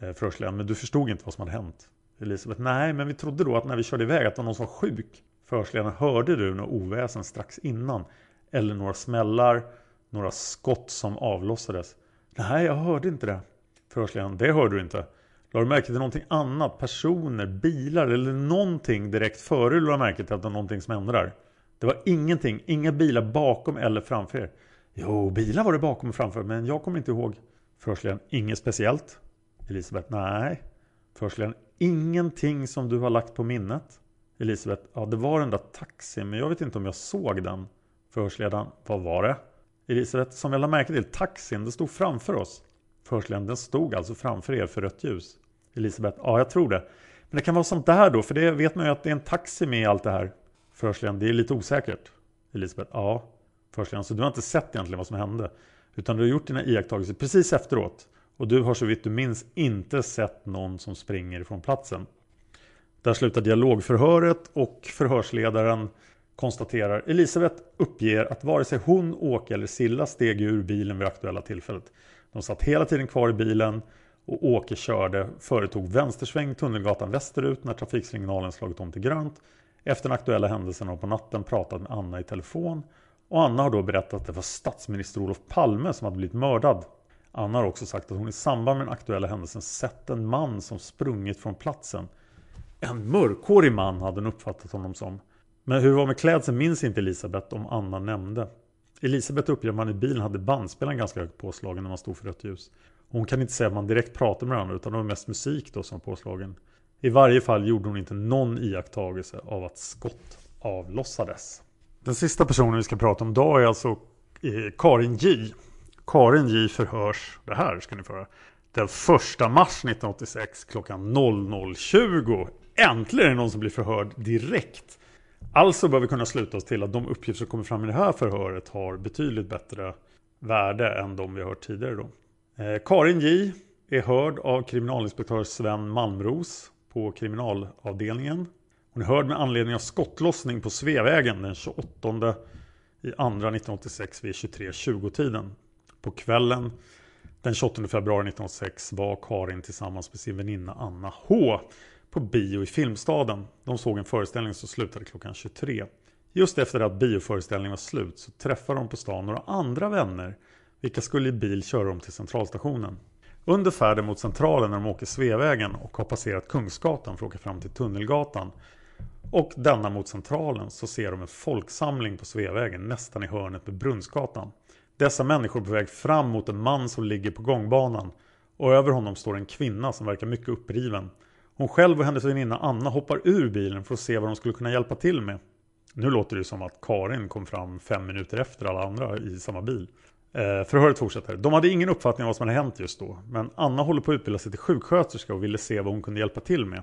Eh, Förhörsledaren, men du förstod inte vad som hade hänt. Elisabeth, nej men vi trodde då att när vi körde iväg att det var någon som var sjuk. Förhörsledaren, hörde du något oväsen strax innan? Eller några smällar, några skott som avlossades? Nej, jag hörde inte det. Förhörsledaren, det hörde du inte. Lade du märke till någonting annat? Personer, bilar eller någonting direkt före du lade märke till att det var någonting som hände där? Det var ingenting, inga bilar bakom eller framför er. Jo, bilar var det bakom och framför, men jag kommer inte ihåg. Förhörsledaren, inget speciellt. Elisabeth, nej. Förhörsledaren, ingenting som du har lagt på minnet. Elisabeth, ja det var den där taxin, men jag vet inte om jag såg den. Förhörsledaren, vad var det? Elisabeth, som jag lade märke till, taxin, den stod framför oss. Förhörsledaren, den stod alltså framför er för rött ljus. Elisabeth, ja jag tror det. Men det kan vara sånt där då, för det vet man ju att det är en taxi med i allt det här. Förhörsledaren, det är lite osäkert. Elisabeth, ja förskolan. så du har inte sett egentligen vad som hände. Utan du har gjort dina iakttagelser precis efteråt. Och du har så vitt du minns inte sett någon som springer från platsen. Där slutar dialogförhöret och förhörsledaren konstaterar Elisabeth uppger att vare sig hon, Åke eller Silla steg ur bilen vid aktuella tillfället. De satt hela tiden kvar i bilen och Åke körde, företog vänstersväng Tunnelgatan västerut när trafiksignalen slagit om till grönt. Efter den aktuella händelsen och på natten pratat med Anna i telefon och Anna har då berättat att det var statsminister Olof Palme som hade blivit mördad. Anna har också sagt att hon i samband med den aktuella händelsen sett en man som sprungit från platsen. En mörkhårig man hade hon uppfattat honom som. Men hur det var med klädseln minns inte Elisabeth om Anna nämnde. Elisabeth uppger att man i bilen hade bandspelaren ganska högt påslagen när man stod för rött ljus. Hon kan inte säga att man direkt pratade med varandra utan det var mest musik då som var påslagen. I varje fall gjorde hon inte någon iakttagelse av att skott avlossades. Den sista personen vi ska prata om idag är alltså eh, Karin J. Karin J förhörs, det här ska ni föra, den 1 mars 1986 klockan 00.20. Äntligen är det någon som blir förhörd direkt. Alltså bör vi kunna sluta oss till att de uppgifter som kommer fram i det här förhöret har betydligt bättre värde än de vi har hört tidigare. Då. Eh, Karin J är hörd av kriminalinspektör Sven Malmros på kriminalavdelningen. Hon är hörd med anledning av skottlossning på Sveavägen den 28 i andra 1986 vid 23.20-tiden. På kvällen den 28 februari 1986 var Karin tillsammans med sin väninna Anna H på bio i Filmstaden. De såg en föreställning som slutade klockan 23. Just efter att bioföreställningen var slut så träffade de på stan några andra vänner vilka skulle i bil köra dem till centralstationen. Under färden mot centralen när de åker Sveavägen och har passerat Kungsgatan för att åka fram till Tunnelgatan och denna mot centralen så ser de en folksamling på Sveavägen nästan i hörnet med Brunnsgatan. Dessa människor är på väg fram mot en man som ligger på gångbanan och över honom står en kvinna som verkar mycket uppriven. Hon själv och hennes väninna Anna hoppar ur bilen för att se vad de skulle kunna hjälpa till med. Nu låter det som att Karin kom fram fem minuter efter alla andra i samma bil. Eh, förhöret fortsätter. De hade ingen uppfattning om vad som hade hänt just då. Men Anna håller på att utbilda sig till sjuksköterska och ville se vad hon kunde hjälpa till med.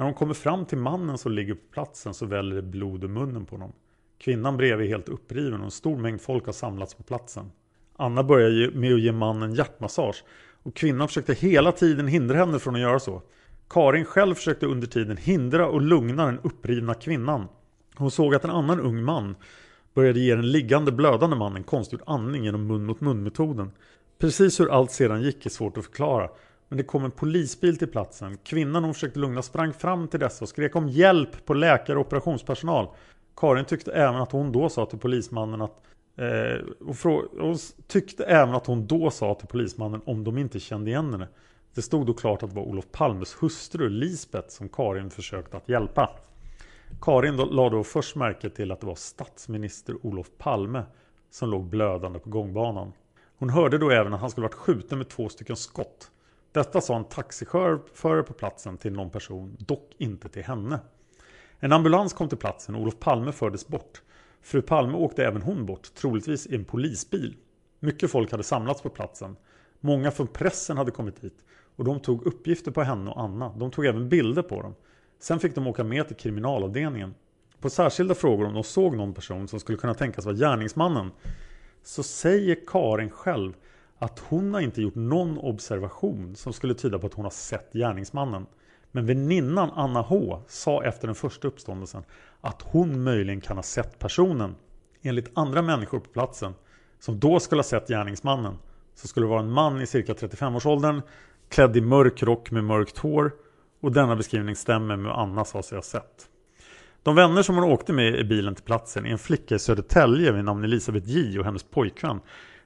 När de kommer fram till mannen som ligger på platsen så väller det blod ur munnen på honom. Kvinnan bredvid är helt uppriven och en stor mängd folk har samlats på platsen. Anna börjar med att ge mannen hjärtmassage och kvinnan försökte hela tiden hindra henne från att göra så. Karin själv försökte under tiden hindra och lugna den upprivna kvinnan. Hon såg att en annan ung man började ge den liggande blödande mannen konstgjord andning genom mun mot mun metoden. Precis hur allt sedan gick är svårt att förklara. Men det kom en polisbil till platsen. Kvinnan hon försökte lugna sprang fram till dessa och skrek om hjälp på läkare och operationspersonal. Karin tyckte även att hon då sa till polismannen att eh, och, och tyckte även att hon då sa till polismannen om de inte kände igen henne. Det stod då klart att det var Olof Palmes hustru Lisbeth som Karin försökte att hjälpa. Karin lade då först märke till att det var statsminister Olof Palme som låg blödande på gångbanan. Hon hörde då även att han skulle varit skjuten med två stycken skott. Detta sa en taxichaufför på platsen till någon person, dock inte till henne. En ambulans kom till platsen och Olof Palme fördes bort. Fru Palme åkte även hon bort, troligtvis i en polisbil. Mycket folk hade samlats på platsen. Många från pressen hade kommit hit och de tog uppgifter på henne och Anna. De tog även bilder på dem. Sen fick de åka med till kriminalavdelningen. På särskilda frågor om de såg någon person som skulle kunna tänkas vara gärningsmannen så säger Karin själv att hon har inte gjort någon observation som skulle tyda på att hon har sett gärningsmannen. Men väninnan Anna H sa efter den första uppståndelsen att hon möjligen kan ha sett personen. Enligt andra människor på platsen som då skulle ha sett gärningsmannen så skulle det vara en man i cirka 35-årsåldern klädd i mörk rock med mörkt hår och denna beskrivning stämmer med vad Anna sa sig ha sett. De vänner som hon åkte med i bilen till platsen är en flicka i Södertälje vid namn Elisabeth J och hennes pojkvän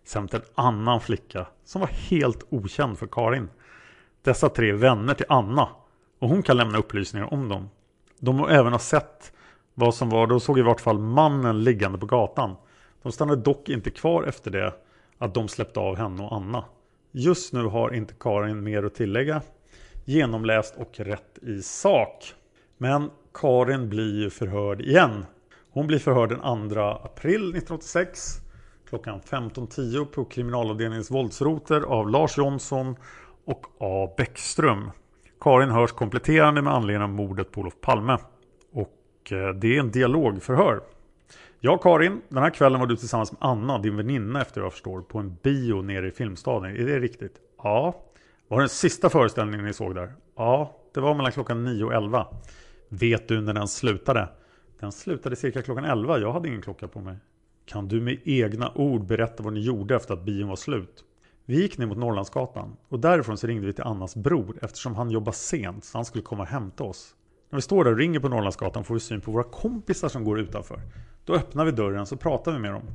samt en annan flicka som var helt okänd för Karin. Dessa tre vänner till Anna och hon kan lämna upplysningar om dem. De må även ha sett vad som var, de såg i vart fall mannen liggande på gatan. De stannade dock inte kvar efter det att de släppte av henne och Anna. Just nu har inte Karin mer att tillägga. Genomläst och rätt i sak. Men Karin blir ju förhörd igen. Hon blir förhörd den 2 april 1986 klockan 15.10 på kriminalavdelningens våldsroter av Lars Jonsson och A. Bäckström. Karin hörs kompletterande med anledning av mordet på Olof Palme. Och eh, det är en dialogförhör. Ja Karin, den här kvällen var du tillsammans med Anna, din väninna efter vad jag förstår, på en bio nere i Filmstaden. Är det riktigt? Ja. Var det den sista föreställningen ni såg där? Ja, det var mellan klockan 9 och 11. Vet du när den slutade? Den slutade cirka klockan 11. Jag hade ingen klocka på mig. Kan du med egna ord berätta vad ni gjorde efter att bion var slut? Vi gick ner mot Norrlandsgatan och därifrån så ringde vi till Annas bror eftersom han jobbar sent så han skulle komma och hämta oss. När vi står där och ringer på Norrlandsgatan får vi syn på våra kompisar som går utanför. Då öppnar vi dörren så pratar vi med dem.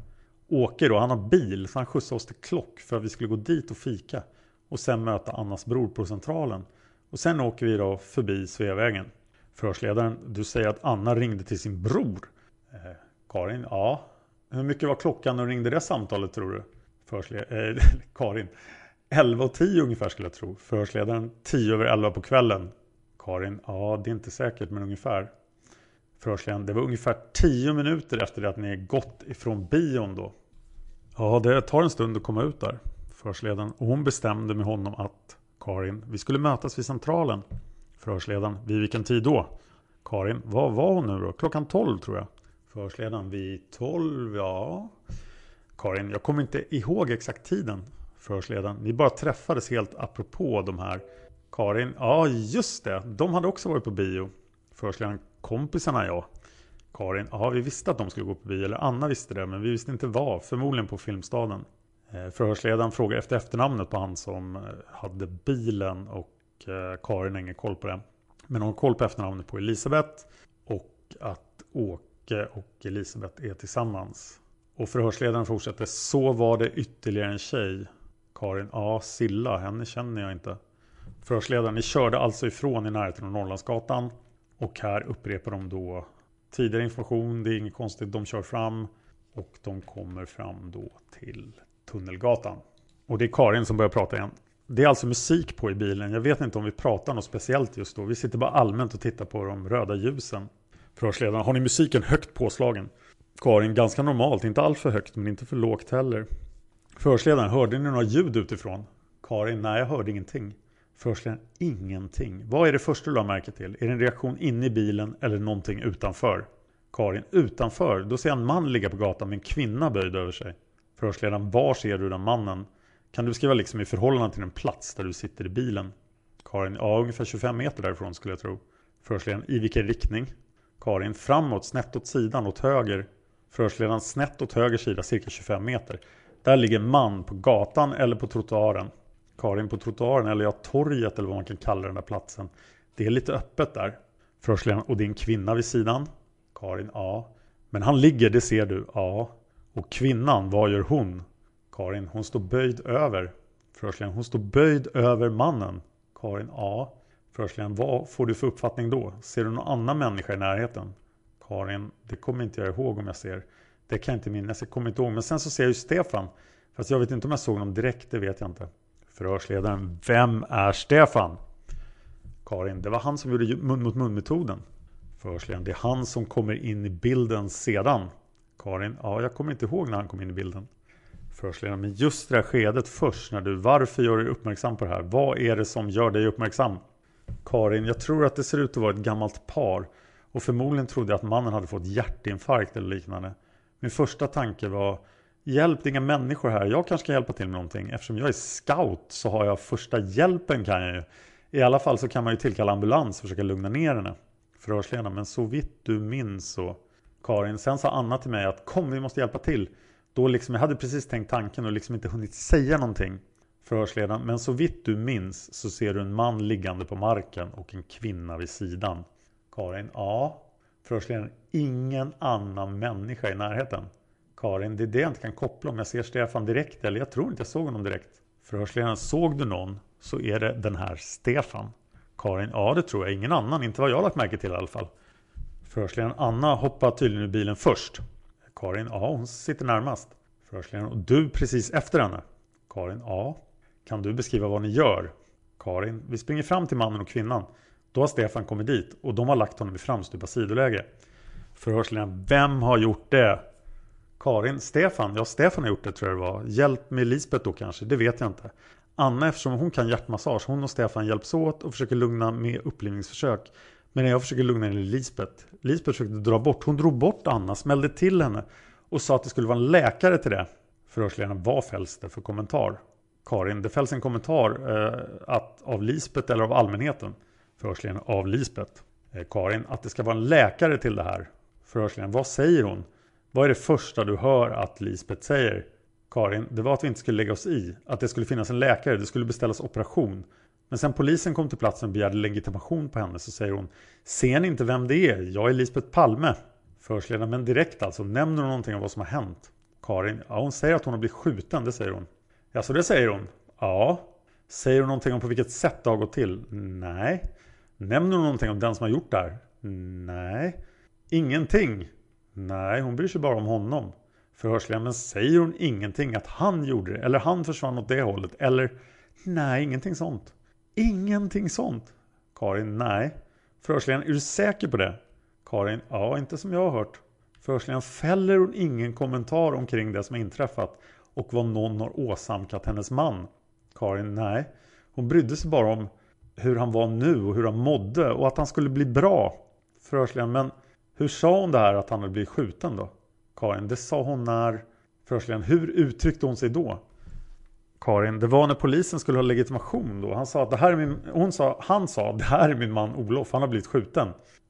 Åke då, han har bil så han skjutsade oss till Klock för att vi skulle gå dit och fika. Och sen möta Annas bror på centralen. Och sen åker vi då förbi Sveavägen. Förhörsledaren, du säger att Anna ringde till sin bror. Eh, Karin, ja. Hur mycket var klockan när du ringde det samtalet tror du? Förhörsled eh, Karin. 11 och 10 ungefär skulle jag tro. Förhörsledaren 10 över 11 på kvällen. Karin, ja det är inte säkert men ungefär. Förhörsledaren, det var ungefär 10 minuter efter det att ni gått ifrån bion då. Ja, det tar en stund att komma ut där. Förhörsledaren. Och hon bestämde med honom att Karin, vi skulle mötas vid centralen. Förhörsledaren, vid vilken tid då? Karin, vad var hon nu då? Klockan 12 tror jag. Förhörsledaren, vid 12, ja. Karin, jag kommer inte ihåg exakt tiden. Förhörsledaren, ni bara träffades helt apropå de här. Karin, ja just det, de hade också varit på bio. Förhörsledaren, kompisarna ja. Karin, ja vi visste att de skulle gå på bio, eller Anna visste det, men vi visste inte vad, förmodligen på Filmstaden. Eh, Förhörsledaren frågar efter efternamnet på han som eh, hade bilen och eh, Karin har ingen koll på det. Men hon har koll på efternamnet på Elisabeth. Och att Åke och Elisabeth är tillsammans. Och förhörsledaren fortsätter. Så var det ytterligare en tjej. Karin. Ja, Silla. Henne känner jag inte. Förhörsledaren. Ni körde alltså ifrån i närheten av Norrlandsgatan. Och här upprepar de då tidigare information. Det är inget konstigt. De kör fram. Och de kommer fram då till Tunnelgatan. Och det är Karin som börjar prata igen. Det är alltså musik på i bilen. Jag vet inte om vi pratar något speciellt just då. Vi sitter bara allmänt och tittar på de röda ljusen. Förhörsledaren, har ni musiken högt påslagen? Karin, ganska normalt. Inte allt för högt men inte för lågt heller. Förhörsledaren, hörde ni några ljud utifrån? Karin, nej jag hörde ingenting. Förhörsledaren, ingenting. Vad är det första du har märke till? Är det en reaktion inne i bilen eller någonting utanför? Karin, utanför? Då ser jag en man ligga på gatan med en kvinna böjd över sig. Förhörsledaren, var ser du den mannen? Kan du beskriva liksom i förhållande till den plats där du sitter i bilen? Karin, ja ungefär 25 meter därifrån skulle jag tro. Förhörsledaren, i vilken riktning? Karin, framåt, snett åt sidan, åt höger. Förhörsledaren, snett åt höger sida, cirka 25 meter. Där ligger man på gatan eller på trottoaren. Karin, på trottoaren eller ja, torget eller vad man kan kalla den där platsen. Det är lite öppet där. Förhörsledaren, och det är en kvinna vid sidan? Karin, ja. Men han ligger, det ser du? Ja. Och kvinnan, vad gör hon? Karin, hon står böjd över. Förhörsledaren, hon står böjd över mannen. Karin, ja. Förhörsledaren, vad får du för uppfattning då? Ser du någon annan människa i närheten? Karin, det kommer inte jag ihåg om jag ser. Det kan jag inte minnas, jag kommer inte ihåg. Men sen så ser jag ju Stefan. Fast jag vet inte om jag såg honom direkt, det vet jag inte. Förhörsledaren, vem är Stefan? Karin, det var han som gjorde mun mot mun metoden. Förhörsledaren, det är han som kommer in i bilden sedan. Karin, ja jag kommer inte ihåg när han kom in i bilden. Förhörsledaren, men just det här skedet först när du, varför gör du dig uppmärksam på det här? Vad är det som gör dig uppmärksam? Karin, jag tror att det ser ut att vara ett gammalt par. Och förmodligen trodde jag att mannen hade fått hjärtinfarkt eller liknande. Min första tanke var Hjälp, det är inga människor här. Jag kanske kan hjälpa till med någonting. Eftersom jag är scout så har jag första hjälpen kan jag ju. I alla fall så kan man ju tillkalla ambulans och försöka lugna ner henne. Förhörsledaren, men så vitt du minns så. Karin, sen sa Anna till mig att kom vi måste hjälpa till. Då liksom, jag hade precis tänkt tanken och liksom inte hunnit säga någonting. Förhörsledaren, men så vitt du minns så ser du en man liggande på marken och en kvinna vid sidan. Karin, ja. Förhörsledaren, ingen annan människa i närheten. Karin, det är det jag inte kan koppla om jag ser Stefan direkt eller jag tror inte jag såg honom direkt. Förhörsledaren, såg du någon så är det den här Stefan. Karin, ja det tror jag, ingen annan, inte vad jag lagt märke till i alla fall. Förhörsledaren, Anna hoppar tydligen ur bilen först. Karin, ja hon sitter närmast. Förhörsledaren, och du precis efter henne? Karin, ja. Kan du beskriva vad ni gör? Karin, vi springer fram till mannen och kvinnan. Då har Stefan kommit dit och de har lagt honom i framstupa sidoläge. Förhörsledaren, vem har gjort det? Karin, Stefan, ja Stefan har gjort det tror jag det var. Hjälp med Lisbeth då kanske, det vet jag inte. Anna eftersom hon kan hjärtmassage, hon och Stefan hjälps åt och försöker lugna med upplivningsförsök. Men jag försöker lugna henne Lisbeth. Lisbeth försökte dra bort, hon drog bort Anna, smällde till henne och sa att det skulle vara en läkare till det. Förhörsledaren, vad fälls det för kommentar? Karin, det fälls en kommentar eh, att, av Lisbet eller av allmänheten. Förhörsledaren, av Lisbet. Eh, Karin, att det ska vara en läkare till det här. Förhörsledaren, vad säger hon? Vad är det första du hör att Lisbet säger? Karin, det var att vi inte skulle lägga oss i. Att det skulle finnas en läkare, det skulle beställas operation. Men sen polisen kom till platsen och begärde legitimation på henne så säger hon Ser ni inte vem det är? Jag är Lisbeth Palme. Förhörsledaren, men direkt alltså. Nämner hon någonting om vad som har hänt? Karin, ja hon säger att hon har blivit skjuten, det säger hon. Ja, så det säger hon? Ja. Säger hon någonting om på vilket sätt det har gått till? Nej. Nämner hon någonting om den som har gjort det här? Nej. Ingenting? Nej, hon bryr sig bara om honom. Förhörsledaren, men säger hon ingenting att han gjorde det? Eller han försvann åt det hållet? Eller? Nej, ingenting sånt. Ingenting sånt. Karin, nej. Förhörsledaren, är du säker på det? Karin, ja, inte som jag har hört. Förhörsledaren, fäller hon ingen kommentar omkring det som har inträffat och vad någon har åsamkat hennes man? Karin, nej. Hon brydde sig bara om hur han var nu och hur han mådde och att han skulle bli bra. Förhörsledaren, men hur sa hon det här att han hade blivit skjuten då? Karin, det sa hon när... Förhörsledaren, hur uttryckte hon sig då? Karin, det var när polisen skulle ha legitimation då. Han sa att det här är min... Hon sa, han sa, det här är min man Olof, han har blivit skjuten.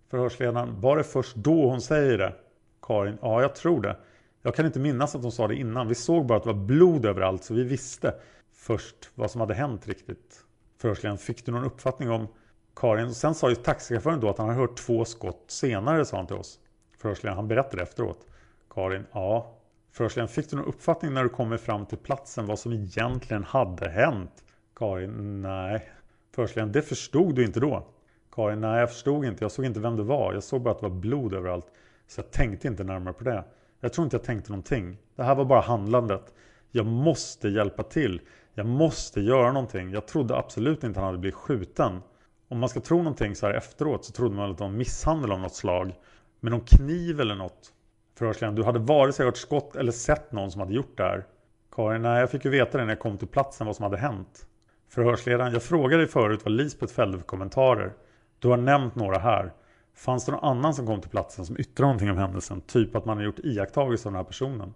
Förhörsledaren, var det först då hon säger det? Karin, ja jag tror det. Jag kan inte minnas att de sa det innan. Vi såg bara att det var blod överallt så vi visste först vad som hade hänt riktigt. Förhörsledaren, fick du någon uppfattning om Karin, sen sa ju taxichauffören då att han hade hört två skott senare sa han till oss. Förhörsledaren, han berättade efteråt. Karin, ja. Förhörsledaren, fick du någon uppfattning när du kommer fram till platsen vad som egentligen hade hänt? Karin, nej. Förhörsledaren, det förstod du inte då? Karin, nej jag förstod inte. Jag såg inte vem det var. Jag såg bara att det var blod överallt. Så jag tänkte inte närmare på det. Jag tror inte jag tänkte någonting. Det här var bara handlandet. Jag måste hjälpa till. Jag måste göra någonting. Jag trodde absolut inte han hade blivit skjuten. Om man ska tro någonting så här efteråt så trodde man att det var misshandel av något slag. Med någon kniv eller något. Förhörsledaren, du hade vare sig hört skott eller sett någon som hade gjort det här. Karin, nej jag fick ju veta det när jag kom till platsen vad som hade hänt. Förhörsledaren, jag frågade dig förut vad Lisbeth fällde för kommentarer. Du har nämnt några här. Fanns det någon annan som kom till platsen som yttrade någonting om händelsen? Typ att man har gjort iakttagelser av den här personen?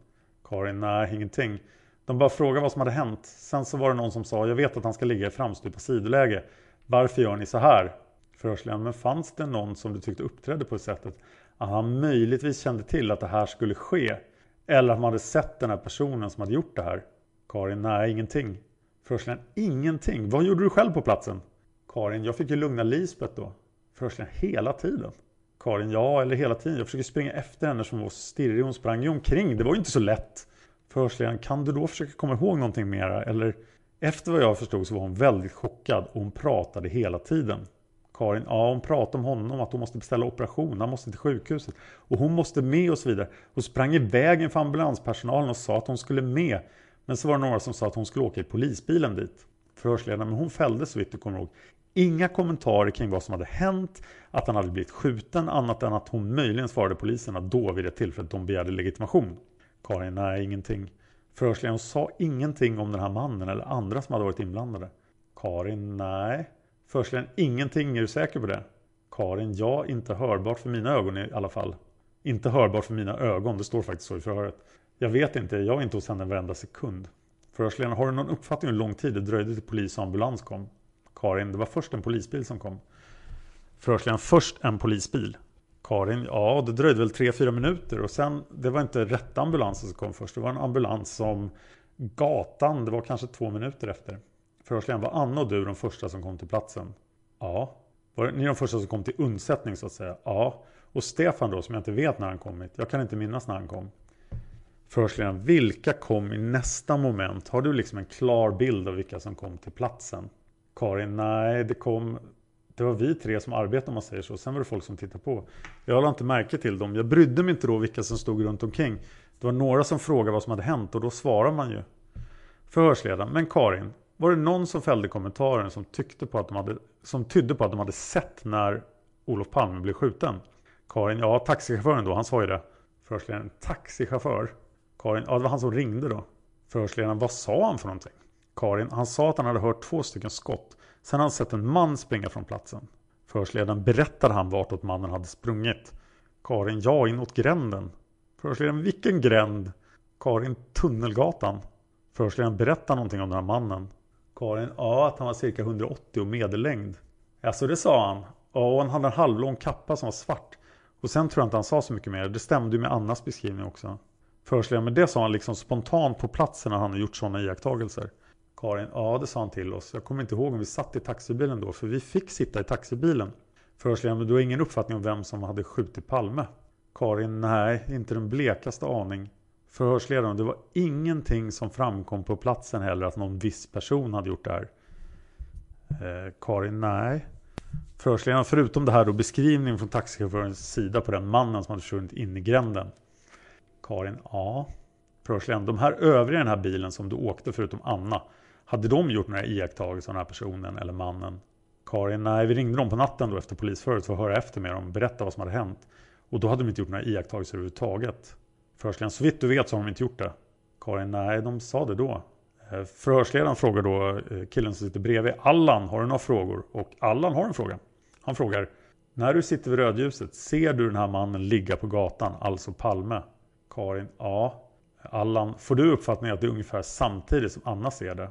Karin, nej ingenting. De bara frågade vad som hade hänt. Sen så var det någon som sa, jag vet att han ska ligga i framstupa sidoläge. Varför gör ni så här? Förhörsledaren, men fanns det någon som du tyckte uppträdde på det sättet? Att han möjligtvis kände till att det här skulle ske? Eller att man hade sett den här personen som hade gjort det här? Karin, nej ingenting. Förhörsledaren, ingenting. Vad gjorde du själv på platsen? Karin, jag fick ju lugna Lisbeth då. Förhörsledaren, hela tiden. Karin, ja eller hela tiden. Jag försöker springa efter henne som var stirrig. Hon sprang ju omkring. Det var ju inte så lätt. Förhörsledaren, kan du då försöka komma ihåg någonting mera? Eller efter vad jag förstod så var hon väldigt chockad och hon pratade hela tiden. Karin, ja hon pratade om honom, att hon måste beställa operation, han måste till sjukhuset. Och hon måste med och så vidare. Hon sprang iväg inför ambulanspersonalen och sa att hon skulle med. Men så var det några som sa att hon skulle åka i polisbilen dit. Förhörsledaren, men hon fällde så vitt du kommer ihåg. Inga kommentarer kring vad som hade hänt, att han hade blivit skjuten, annat än att hon möjligen svarade poliserna då vid det tillfället de begärde legitimation. Karin, nej ingenting. Förhörsledaren sa ingenting om den här mannen eller andra som hade varit inblandade. Karin, nej. Förhörsledaren, ingenting, är du säker på det? Karin, ja, inte hörbart för mina ögon i alla fall. Inte hörbart för mina ögon, det står faktiskt så i förhöret. Jag vet inte, jag är inte hos henne varenda sekund. Förhörsledaren, har du någon uppfattning hur lång tid det dröjde till polis och ambulans kom? Karin, det var först en polisbil som kom. Förhörsledaren, först en polisbil. Karin, ja det dröjde väl 3-4 minuter och sen, det var inte rätta ambulansen som kom först. Det var en ambulans som gatan, det var kanske två minuter efter. Förhörsledaren, var Anna och du de första som kom till platsen? Ja. Var ni de första som kom till undsättning så att säga? Ja. Och Stefan då, som jag inte vet när han kommit? Jag kan inte minnas när han kom. Förhörsledaren, vilka kom i nästa moment? Har du liksom en klar bild av vilka som kom till platsen? Karin, nej det kom det var vi tre som arbetade om man säger så. Sen var det folk som tittade på. Jag lade inte märke till dem. Jag brydde mig inte då vilka som stod runt omkring. Det var några som frågade vad som hade hänt och då svarar man ju. Förhörsledaren. Men Karin, var det någon som fällde kommentaren som, tyckte på att de hade, som tydde på att de hade sett när Olof Palme blev skjuten? Karin, ja taxichauffören då, han sa ju det. Förhörsledaren, taxichaufför? Karin, ja det var han som ringde då. Förhörsledaren, vad sa han för någonting? Karin, han sa att han hade hört två stycken skott. Sen hade han sett en man springa från platsen. Förhörsledaren berättade han vartåt mannen hade sprungit. Karin, ja inåt gränden. Förhörsledaren, vilken gränd? Karin, Tunnelgatan. Förhörsledaren berättade någonting om den här mannen. Karin, ja att han var cirka 180 och medellängd. Alltså det sa han. Ja, och han hade en halvlång kappa som var svart. Och sen tror jag inte han sa så mycket mer. Det stämde ju med Annas beskrivning också. Förhörsledaren, men det sa han liksom spontant på platsen när han hade gjort sådana iakttagelser. Karin, ja det sa han till oss. Jag kommer inte ihåg om vi satt i taxibilen då, för vi fick sitta i taxibilen. Förhörsledaren, men du har ingen uppfattning om vem som hade skjutit Palme? Karin, nej, inte den blekaste aning. Förhörsledaren, det var ingenting som framkom på platsen heller att någon viss person hade gjort det här. Eh, Karin, nej. Förhörsledaren, förutom det här då beskrivningen från taxichaufförens sida på den mannen som hade försvunnit in i gränden. Karin, ja. Förhörsledaren, de här övriga i den här bilen som du åkte förutom Anna. Hade de gjort några iakttagelser av den här personen eller mannen? Karin, nej vi ringde dem på natten då efter polisförhöret för att höra efter med dem, berätta vad som hade hänt. Och då hade de inte gjort några iakttagelser överhuvudtaget. Förhörsledaren, så vitt du vet så har de inte gjort det. Karin, nej de sa det då. Eh, förhörsledaren frågar då eh, killen som sitter bredvid, Allan har du några frågor? Och Allan har en fråga. Han frågar, när du sitter vid rödljuset, ser du den här mannen ligga på gatan, alltså Palme? Karin, ja. Allan, får du uppfattningen att det är ungefär samtidigt som Anna ser det?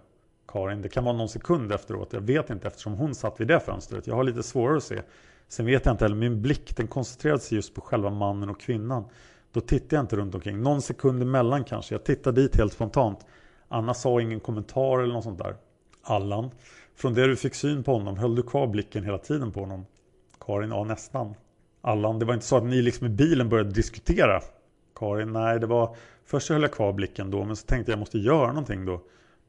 Karin, det kan vara någon sekund efteråt. Jag vet inte eftersom hon satt vid det fönstret. Jag har lite svårare att se. Sen vet jag inte heller, min blick den koncentrerade sig just på själva mannen och kvinnan. Då tittade jag inte runt omkring. Någon sekund emellan kanske. Jag tittade dit helt spontant. Anna sa ingen kommentar eller något sånt där. Allan. Från det du fick syn på honom, höll du kvar blicken hela tiden på honom? Karin, ja nästan. Allan, det var inte så att ni liksom i bilen började diskutera? Karin, nej det var Först höll jag kvar blicken då men så tänkte jag, jag måste göra någonting då.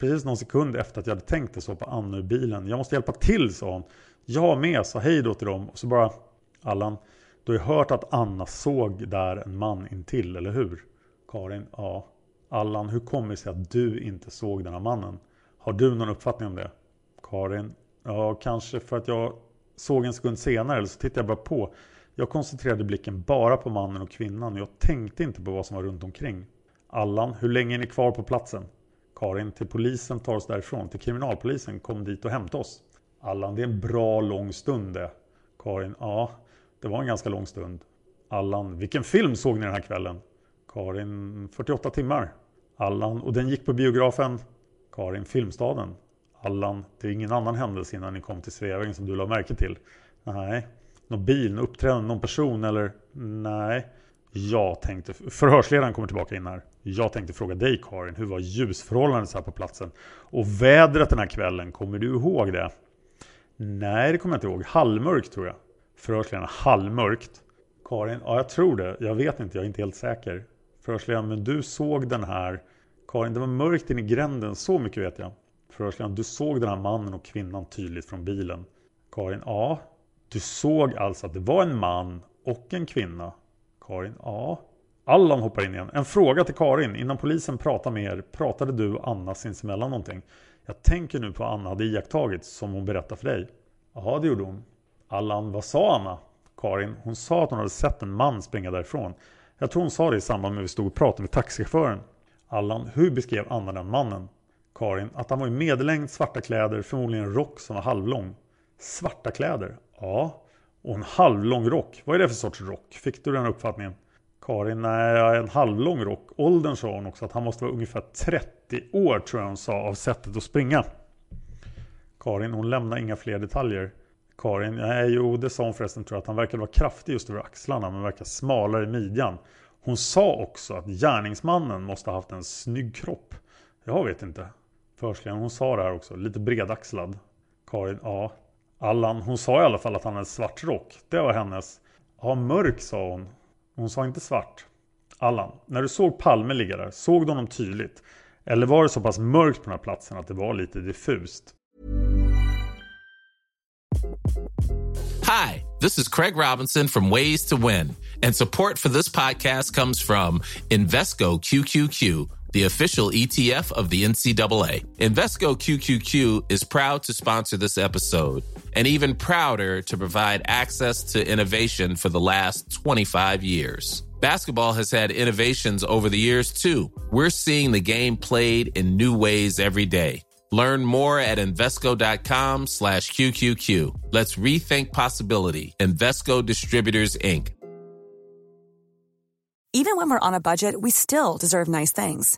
Precis någon sekund efter att jag hade tänkt det så på Anna ur bilen. Jag måste hjälpa till sa hon. Jag med sa hej då till dem och så bara Allan, du har ju hört att Anna såg där en man intill, eller hur? Karin, ja. Allan, hur kommer det sig att du inte såg den här mannen? Har du någon uppfattning om det? Karin, ja kanske för att jag såg en sekund senare eller så tittade jag bara på. Jag koncentrerade blicken bara på mannen och kvinnan. och Jag tänkte inte på vad som var runt omkring. Allan, hur länge är ni kvar på platsen? Karin, till polisen tar oss därifrån. Till kriminalpolisen, kom dit och hämta oss. Allan, det är en bra lång stund det. Karin, ja, det var en ganska lång stund. Allan, vilken film såg ni den här kvällen? Karin, 48 timmar. Allan, och den gick på biografen? Karin, Filmstaden. Allan, det är ingen annan händelse innan ni kom till Sveavägen som du la märke till? Nej. Någon bil, någon uppträdande, någon person eller? Nej. Jag tänkte, förhörsledaren kommer tillbaka in här. Jag tänkte fråga dig Karin, hur var ljusförhållandet här på platsen? Och vädret den här kvällen, kommer du ihåg det? Nej, det kommer jag inte ihåg. Halvmörkt tror jag. Förhörsledaren, halvmörkt. Karin, ja jag tror det. Jag vet inte, jag är inte helt säker. Förhörsledaren, men du såg den här... Karin, det var mörkt in i gränden, så mycket vet jag. Förhörsledaren, du såg den här mannen och kvinnan tydligt från bilen. Karin, ja. Du såg alltså att det var en man och en kvinna. Karin, ja. Allan hoppar in igen. En fråga till Karin. Innan polisen pratar med er, pratade du och Anna sinsemellan någonting? Jag tänker nu på vad Anna hade iakttagit som hon berättade för dig. Ja, det gjorde hon. Allan, vad sa Anna? Karin, hon sa att hon hade sett en man springa därifrån. Jag tror hon sa det i samband med att vi stod och pratade med taxichauffören. Allan, hur beskrev Anna den mannen? Karin, att han var i medellängd, svarta kläder, förmodligen en rock som var halvlång. Svarta kläder? Ja. Och en halvlång rock. Vad är det för sorts rock? Fick du den uppfattningen? Karin, nej, en halvlång rock. Åldern sa hon också att han måste vara ungefär 30 år tror jag hon sa av sättet att springa. Karin, hon lämnar inga fler detaljer. Karin, nej jo det sa hon förresten tror jag att han verkade vara kraftig just över axlarna men verkar smalare i midjan. Hon sa också att gärningsmannen måste ha haft en snygg kropp. Jag vet inte. Förslingen, hon sa det här också, lite bredaxlad. Karin, ja. Allan, hon sa i alla fall att han hade svart rock. Det var hennes. Ja, mörk sa hon. Hon sa inte svart. Allan, när du såg Palme ligga där, såg du honom tydligt? Eller var det så pass mörkt på den här platsen att det var lite diffust? Hi, this is Craig Robinson from Ways to Win, and support for this podcast comes from Invesco QQQ the official ETF of the NCAA. Invesco QQQ is proud to sponsor this episode and even prouder to provide access to innovation for the last 25 years. Basketball has had innovations over the years too. We're seeing the game played in new ways every day. Learn more at Invesco.com slash QQQ. Let's rethink possibility. Invesco Distributors, Inc. Even when we're on a budget, we still deserve nice things.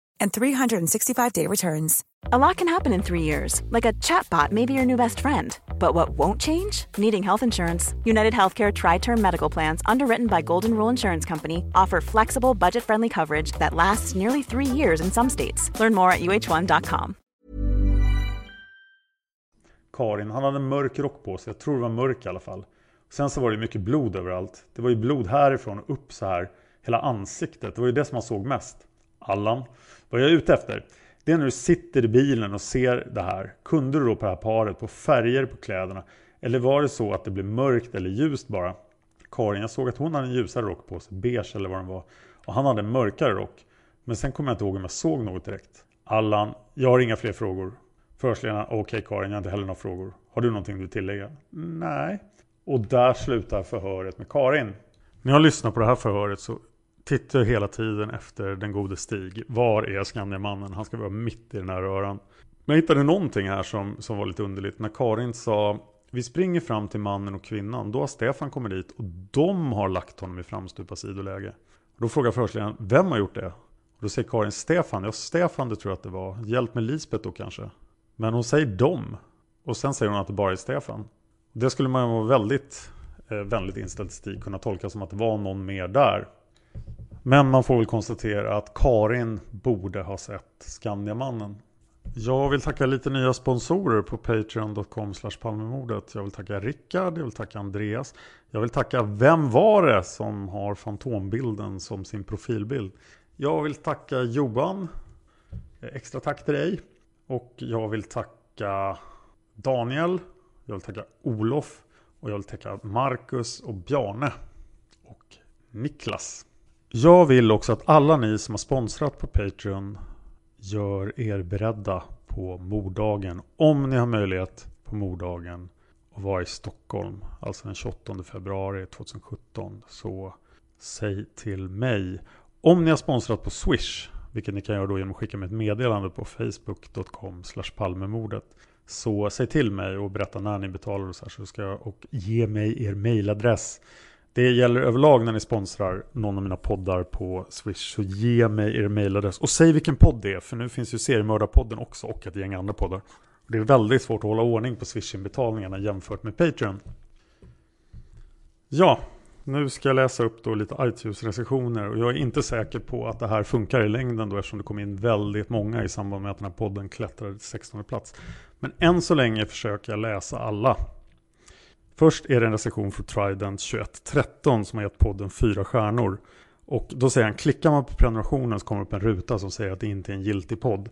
and 365-day returns. A lot can happen in three years, like a chatbot may be your new best friend. But what won't change? Needing health insurance. United Healthcare Tri Term Medical Plans, underwritten by Golden Rule Insurance Company, offer flexible, budget friendly coverage that lasts nearly three years in some states. Learn more at uh1.com. Karin, han hade en mörk rock på sig. Jag tror det var mörk i alla fall. Sen så var det mycket blod överallt. Det var ju blod härifrån och upp så här. Hela ansiktet. Det var ju det som man såg mest. Allan, vad jag är ute efter? Det är när du sitter i bilen och ser det här. Kunde du då på det här paret, på färger på kläderna? Eller var det så att det blev mörkt eller ljust bara? Karin, jag såg att hon hade en ljusare rock på sig, beige eller vad den var. Och han hade en mörkare rock. Men sen kommer jag inte ihåg om jag såg något direkt. Allan, jag har inga fler frågor. Förhörsledaren, okej okay, Karin, jag har inte heller några frågor. Har du någonting du vill tillägga? Nej. Och där slutar förhöret med Karin. När jag lyssnar på det här förhöret så tittar hela tiden efter den gode Stig. Var är Skandiamannen? Han ska vara mitt i den här röran. Men jag hittade någonting här som, som var lite underligt. När Karin sa Vi springer fram till mannen och kvinnan. Då har Stefan kommit dit och de har lagt honom i framstupa sidoläge. Då frågar förhörsledaren, vem har gjort det? Och då säger Karin, Stefan. Ja, Stefan det tror jag att det var. Hjälp med Lisbeth då kanske. Men hon säger dem. Och sen säger hon att det bara är Stefan. Det skulle man vara väldigt eh, vänligt inställd till Stig kunna tolka som att det var någon mer där. Men man får väl konstatera att Karin borde ha sett Skandiamannen. Jag vill tacka lite nya sponsorer på patreon.com palmemordet. Jag vill tacka Rickard, jag vill tacka Andreas. Jag vill tacka Vem var det som har Fantombilden som sin profilbild. Jag vill tacka Johan. Extra tack till dig. Och jag vill tacka Daniel. Jag vill tacka Olof. Och jag vill tacka Marcus och Bjarne. Och Niklas. Jag vill också att alla ni som har sponsrat på Patreon gör er beredda på morddagen. Om ni har möjlighet på morddagen och vara i Stockholm, alltså den 28 februari 2017, så säg till mig. Om ni har sponsrat på Swish, vilket ni kan göra då genom att skicka mig ett meddelande på facebook.com palmemordet. Så säg till mig och berätta när ni betalar och så, här, så ska jag och ge mig er mailadress. Det gäller överlag när ni sponsrar någon av mina poddar på Swish. Så ge mig er mailadress. Och säg vilken podd det är. För nu finns ju Seriemördarpodden också och ett gäng andra poddar. Det är väldigt svårt att hålla ordning på Swish-inbetalningarna jämfört med Patreon. Ja, nu ska jag läsa upp då lite iTunes-recensioner. Och jag är inte säker på att det här funkar i längden då eftersom det kom in väldigt många i samband med att den här podden klättrade till 16 plats. Men än så länge försöker jag läsa alla. Först är det en recension från Trident 2113 som har gett podden fyra stjärnor. Och då säger han, klickar man på prenumerationen så kommer det upp en ruta som säger att det inte är en giltig podd.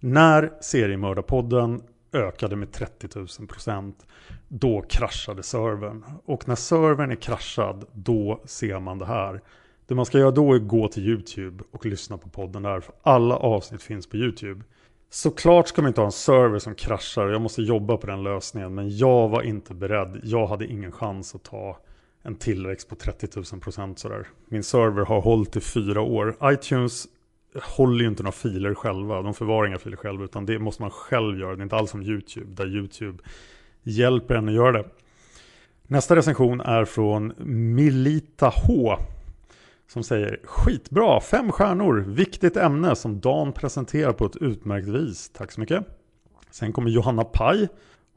När seriemördarpodden ökade med 30 000 procent, då kraschade servern. Och när servern är kraschad, då ser man det här. Det man ska göra då är att gå till YouTube och lyssna på podden där, för alla avsnitt finns på YouTube. Såklart ska man inte ha en server som kraschar. Jag måste jobba på den lösningen. Men jag var inte beredd. Jag hade ingen chans att ta en tillväxt på 30 000 procent sådär. Min server har hållit i fyra år. iTunes håller ju inte några filer själva. De förvarar inga filer själva. Utan det måste man själv göra. Det är inte alls som YouTube. Där YouTube hjälper en att göra det. Nästa recension är från Milita H. Som säger skitbra, fem stjärnor, viktigt ämne som Dan presenterar på ett utmärkt vis. Tack så mycket. Sen kommer Johanna Paj.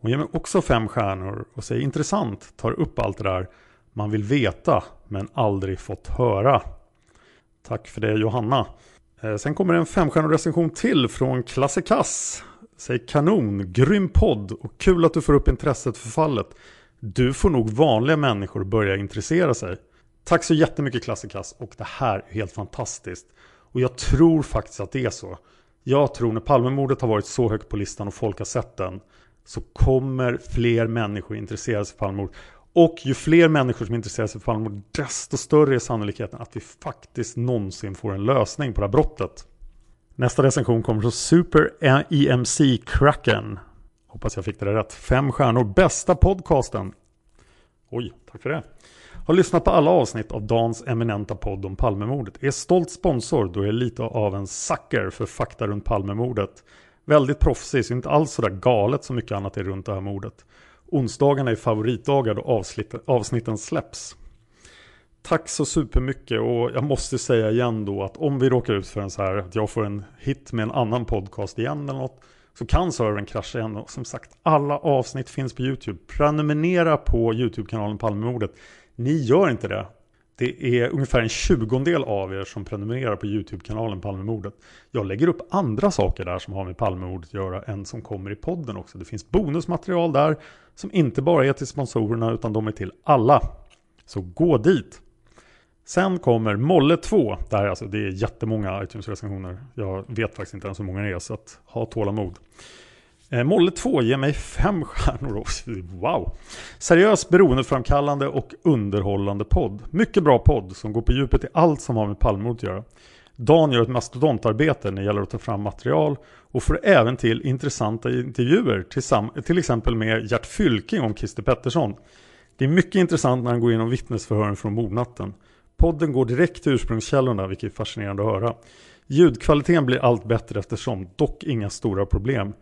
Hon ger mig också fem stjärnor och säger intressant, tar upp allt det där man vill veta men aldrig fått höra. Tack för det Johanna. Eh, sen kommer en femstjärnig recension till från Klasse Kass. Säger kanon, grym podd och kul att du får upp intresset för fallet. Du får nog vanliga människor börja intressera sig. Tack så jättemycket Klassikas och det här är helt fantastiskt. Och jag tror faktiskt att det är så. Jag tror när Palmemordet har varit så högt på listan och folk har sett den så kommer fler människor intressera sig för Palmemord. Och ju fler människor som intresserar sig för Palmemord desto större är sannolikheten att vi faktiskt någonsin får en lösning på det här brottet. Nästa recension kommer från Super EMC Kraken. Hoppas jag fick det rätt. Fem stjärnor. Bästa podcasten. Oj, tack för det. Har lyssnat på alla avsnitt av Dans eminenta podd om Palmemordet. Är stolt sponsor då är jag lite av en sucker för fakta runt Palmemordet. Väldigt proffsig, så inte alls sådär galet som mycket annat är runt det här mordet. Onsdagarna är favoritdagar då avsnitten släpps. Tack så supermycket och jag måste säga igen då att om vi råkar ut för en så här att jag får en hit med en annan podcast igen eller något så kan servern krascha igen. Och som sagt, alla avsnitt finns på YouTube. Prenumerera på YouTube-kanalen Palmemordet. Ni gör inte det. Det är ungefär en tjugondel av er som prenumererar på YouTube-kanalen Palmemordet. Jag lägger upp andra saker där som har med Palmemordet att göra än som kommer i podden också. Det finns bonusmaterial där som inte bara är till sponsorerna utan de är till alla. Så gå dit! Sen kommer Molle 2. Det här är alltså, det är jättemånga iTunes-recensioner. Jag vet faktiskt inte ens hur många det är, så att ha tålamod. Eh, Molle 2 ger mig fem stjärnor. Wow! Seriös, beroendeframkallande och underhållande podd. Mycket bra podd som går på djupet i allt som har med Palmemordet att göra. Dan gör ett mastodontarbete när det gäller att ta fram material och får även till intressanta intervjuer till exempel med Gert Fylking om Christer Pettersson. Det är mycket intressant när han går igenom vittnesförhören från mordnatten. Podden går direkt till ursprungskällorna vilket är fascinerande att höra. Ljudkvaliteten blir allt bättre eftersom, dock inga stora problem.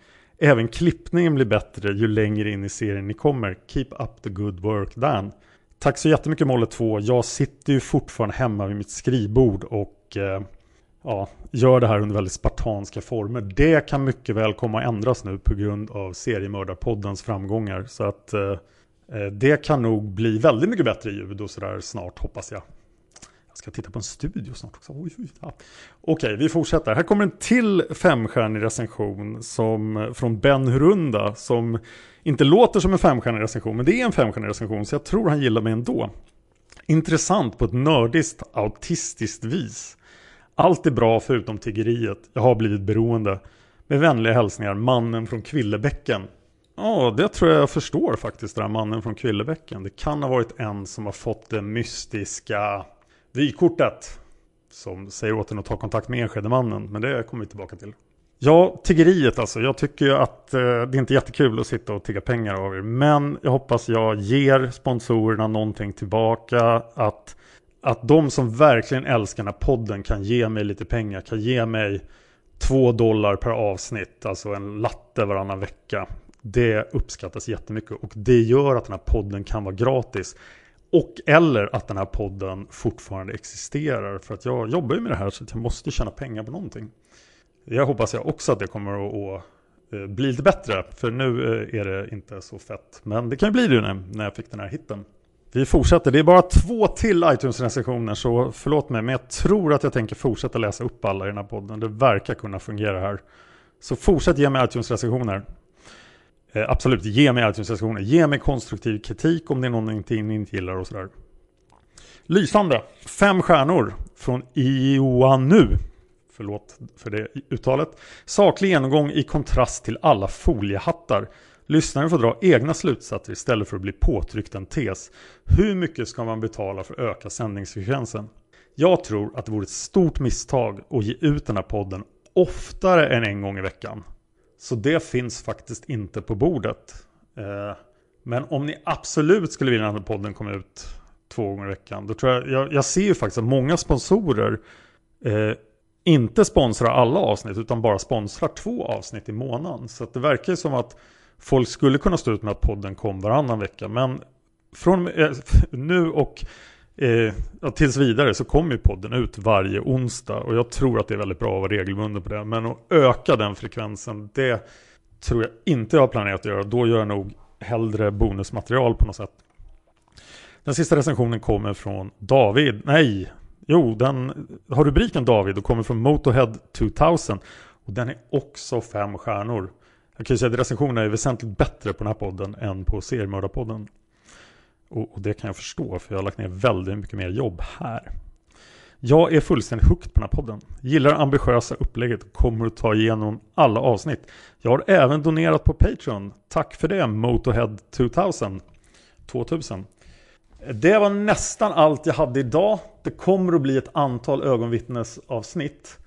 Även klippningen blir bättre ju längre in i serien ni kommer. Keep up the good work Dan. Tack så jättemycket Molle 2. Jag sitter ju fortfarande hemma vid mitt skrivbord och eh, ja, gör det här under väldigt spartanska former. Det kan mycket väl komma att ändras nu på grund av seriemördarpoddens framgångar. Så att eh, eh det kan nog bli väldigt mycket bättre ljud och sådär snart hoppas jag. Ska titta på en studio snart också. Oj, oj, ja. Okej, vi fortsätter. Här kommer en till femstjärnig recension som, från Ben Hurunda som inte låter som en femstjärnig recension, men det är en femstjärnig recension så jag tror han gillar mig ändå. Intressant på ett nördiskt, autistiskt vis. Allt är bra förutom tiggeriet. Jag har blivit beroende. Med vänliga hälsningar, mannen från Kvillebäcken. Ja, det tror jag jag förstår faktiskt, den här mannen från Kvillebäcken. Det kan ha varit en som har fått det mystiska vykortet. Som säger åt en att ta kontakt med Enskede-mannen, men det kommer vi tillbaka till. Ja, tiggeriet alltså. Jag tycker ju att eh, det är inte jättekul att sitta och tigga pengar av er. Men jag hoppas jag ger sponsorerna någonting tillbaka. Att att de som verkligen älskar den här podden kan ge mig lite pengar, kan ge mig två dollar per avsnitt, alltså en latte varannan vecka. Det uppskattas jättemycket och det gör att den här podden kan vara gratis. Och eller att den här podden fortfarande existerar. För att jag jobbar ju med det här så att jag måste tjäna pengar på någonting. Jag hoppas jag också att det kommer att, att eh, bli lite bättre. För nu eh, är det inte så fett. Men det kan ju bli det nu när jag fick den här hitten. Vi fortsätter. Det är bara två till iTunes-recensioner så förlåt mig. Men jag tror att jag tänker fortsätta läsa upp alla i den här podden. Det verkar kunna fungera här. Så fortsätt ge mig iTunes-recensioner. Eh, absolut, ge mig iTunes-recensioner. Ge mig konstruktiv kritik om det är någonting ni inte gillar och sådär. Lysande. Fem stjärnor från Ioanu. Förlåt för det uttalet. Saklig genomgång i kontrast till alla foliehattar. Lyssnaren får dra egna slutsatser istället för att bli påtryckt en tes. Hur mycket ska man betala för att öka sändningsfrekvensen? Jag tror att det vore ett stort misstag att ge ut den här podden oftare än en gång i veckan. Så det finns faktiskt inte på bordet. Eh, men om ni absolut skulle vilja att podden kom ut två gånger i veckan. Då tror jag, jag, jag ser ju faktiskt att många sponsorer eh, inte sponsrar alla avsnitt utan bara sponsrar två avsnitt i månaden. Så det verkar ju som att folk skulle kunna stå ut med att podden kom varannan vecka. Men från eh, nu och eh, tills vidare så kommer ju podden ut varje onsdag. Och jag tror att det är väldigt bra att vara regelbunden på det. Men att öka den frekvensen, det tror jag inte jag har planerat att göra. Då gör jag nog hellre bonusmaterial på något sätt. Den sista recensionen kommer från David. Nej, jo, den har rubriken David och kommer från Motorhead 2000. Och den är också fem stjärnor. Jag kan ju säga att recensionerna är väsentligt bättre på den här podden än på seriemördarpodden. Och, och det kan jag förstå för jag har lagt ner väldigt mycket mer jobb här. Jag är fullständigt hooked på den här podden. Gillar det ambitiösa upplägget och kommer att ta igenom alla avsnitt. Jag har även donerat på Patreon. Tack för det Motorhead 2000. 2000. Det var nästan allt jag hade idag. Det kommer att bli ett antal ögonvittnesavsnitt.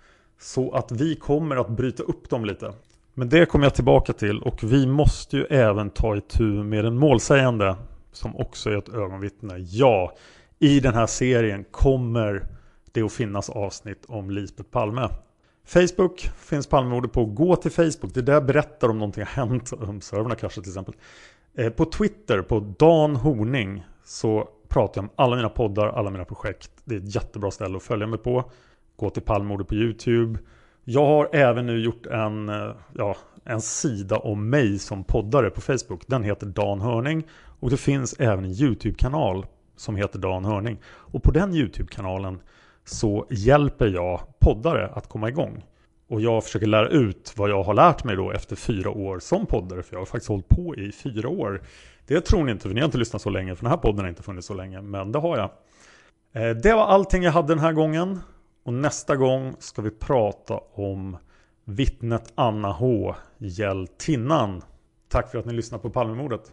Så att vi kommer att bryta upp dem lite. Men det kommer jag tillbaka till och vi måste ju även ta itu med den målsägande som också är ett ögonvittne. Ja, i den här serien kommer det att finnas avsnitt om Lisbeth Palme. Facebook finns Palmemordet på. Gå till Facebook. Det där berättar om någonting har hänt. Om serverna kraschar till exempel. Eh, på Twitter, på Dan Horning, så pratar jag om alla mina poddar, alla mina projekt. Det är ett jättebra ställe att följa mig på. Gå till Palmemordet på YouTube. Jag har även nu gjort en, eh, ja, en sida om mig som poddare på Facebook. Den heter Dan Hörning. Och det finns även en YouTube-kanal som heter Dan Hörning. Och på den YouTube-kanalen så hjälper jag poddare att komma igång. Och jag försöker lära ut vad jag har lärt mig då efter fyra år som poddare. För jag har faktiskt hållit på i fyra år. Det tror ni inte, för ni har inte lyssnat så länge. För den här podden har inte funnits så länge. Men det har jag. Eh, det var allting jag hade den här gången. Och nästa gång ska vi prata om vittnet Anna H. Hjältinnan. Tack för att ni lyssnar på Palmemordet.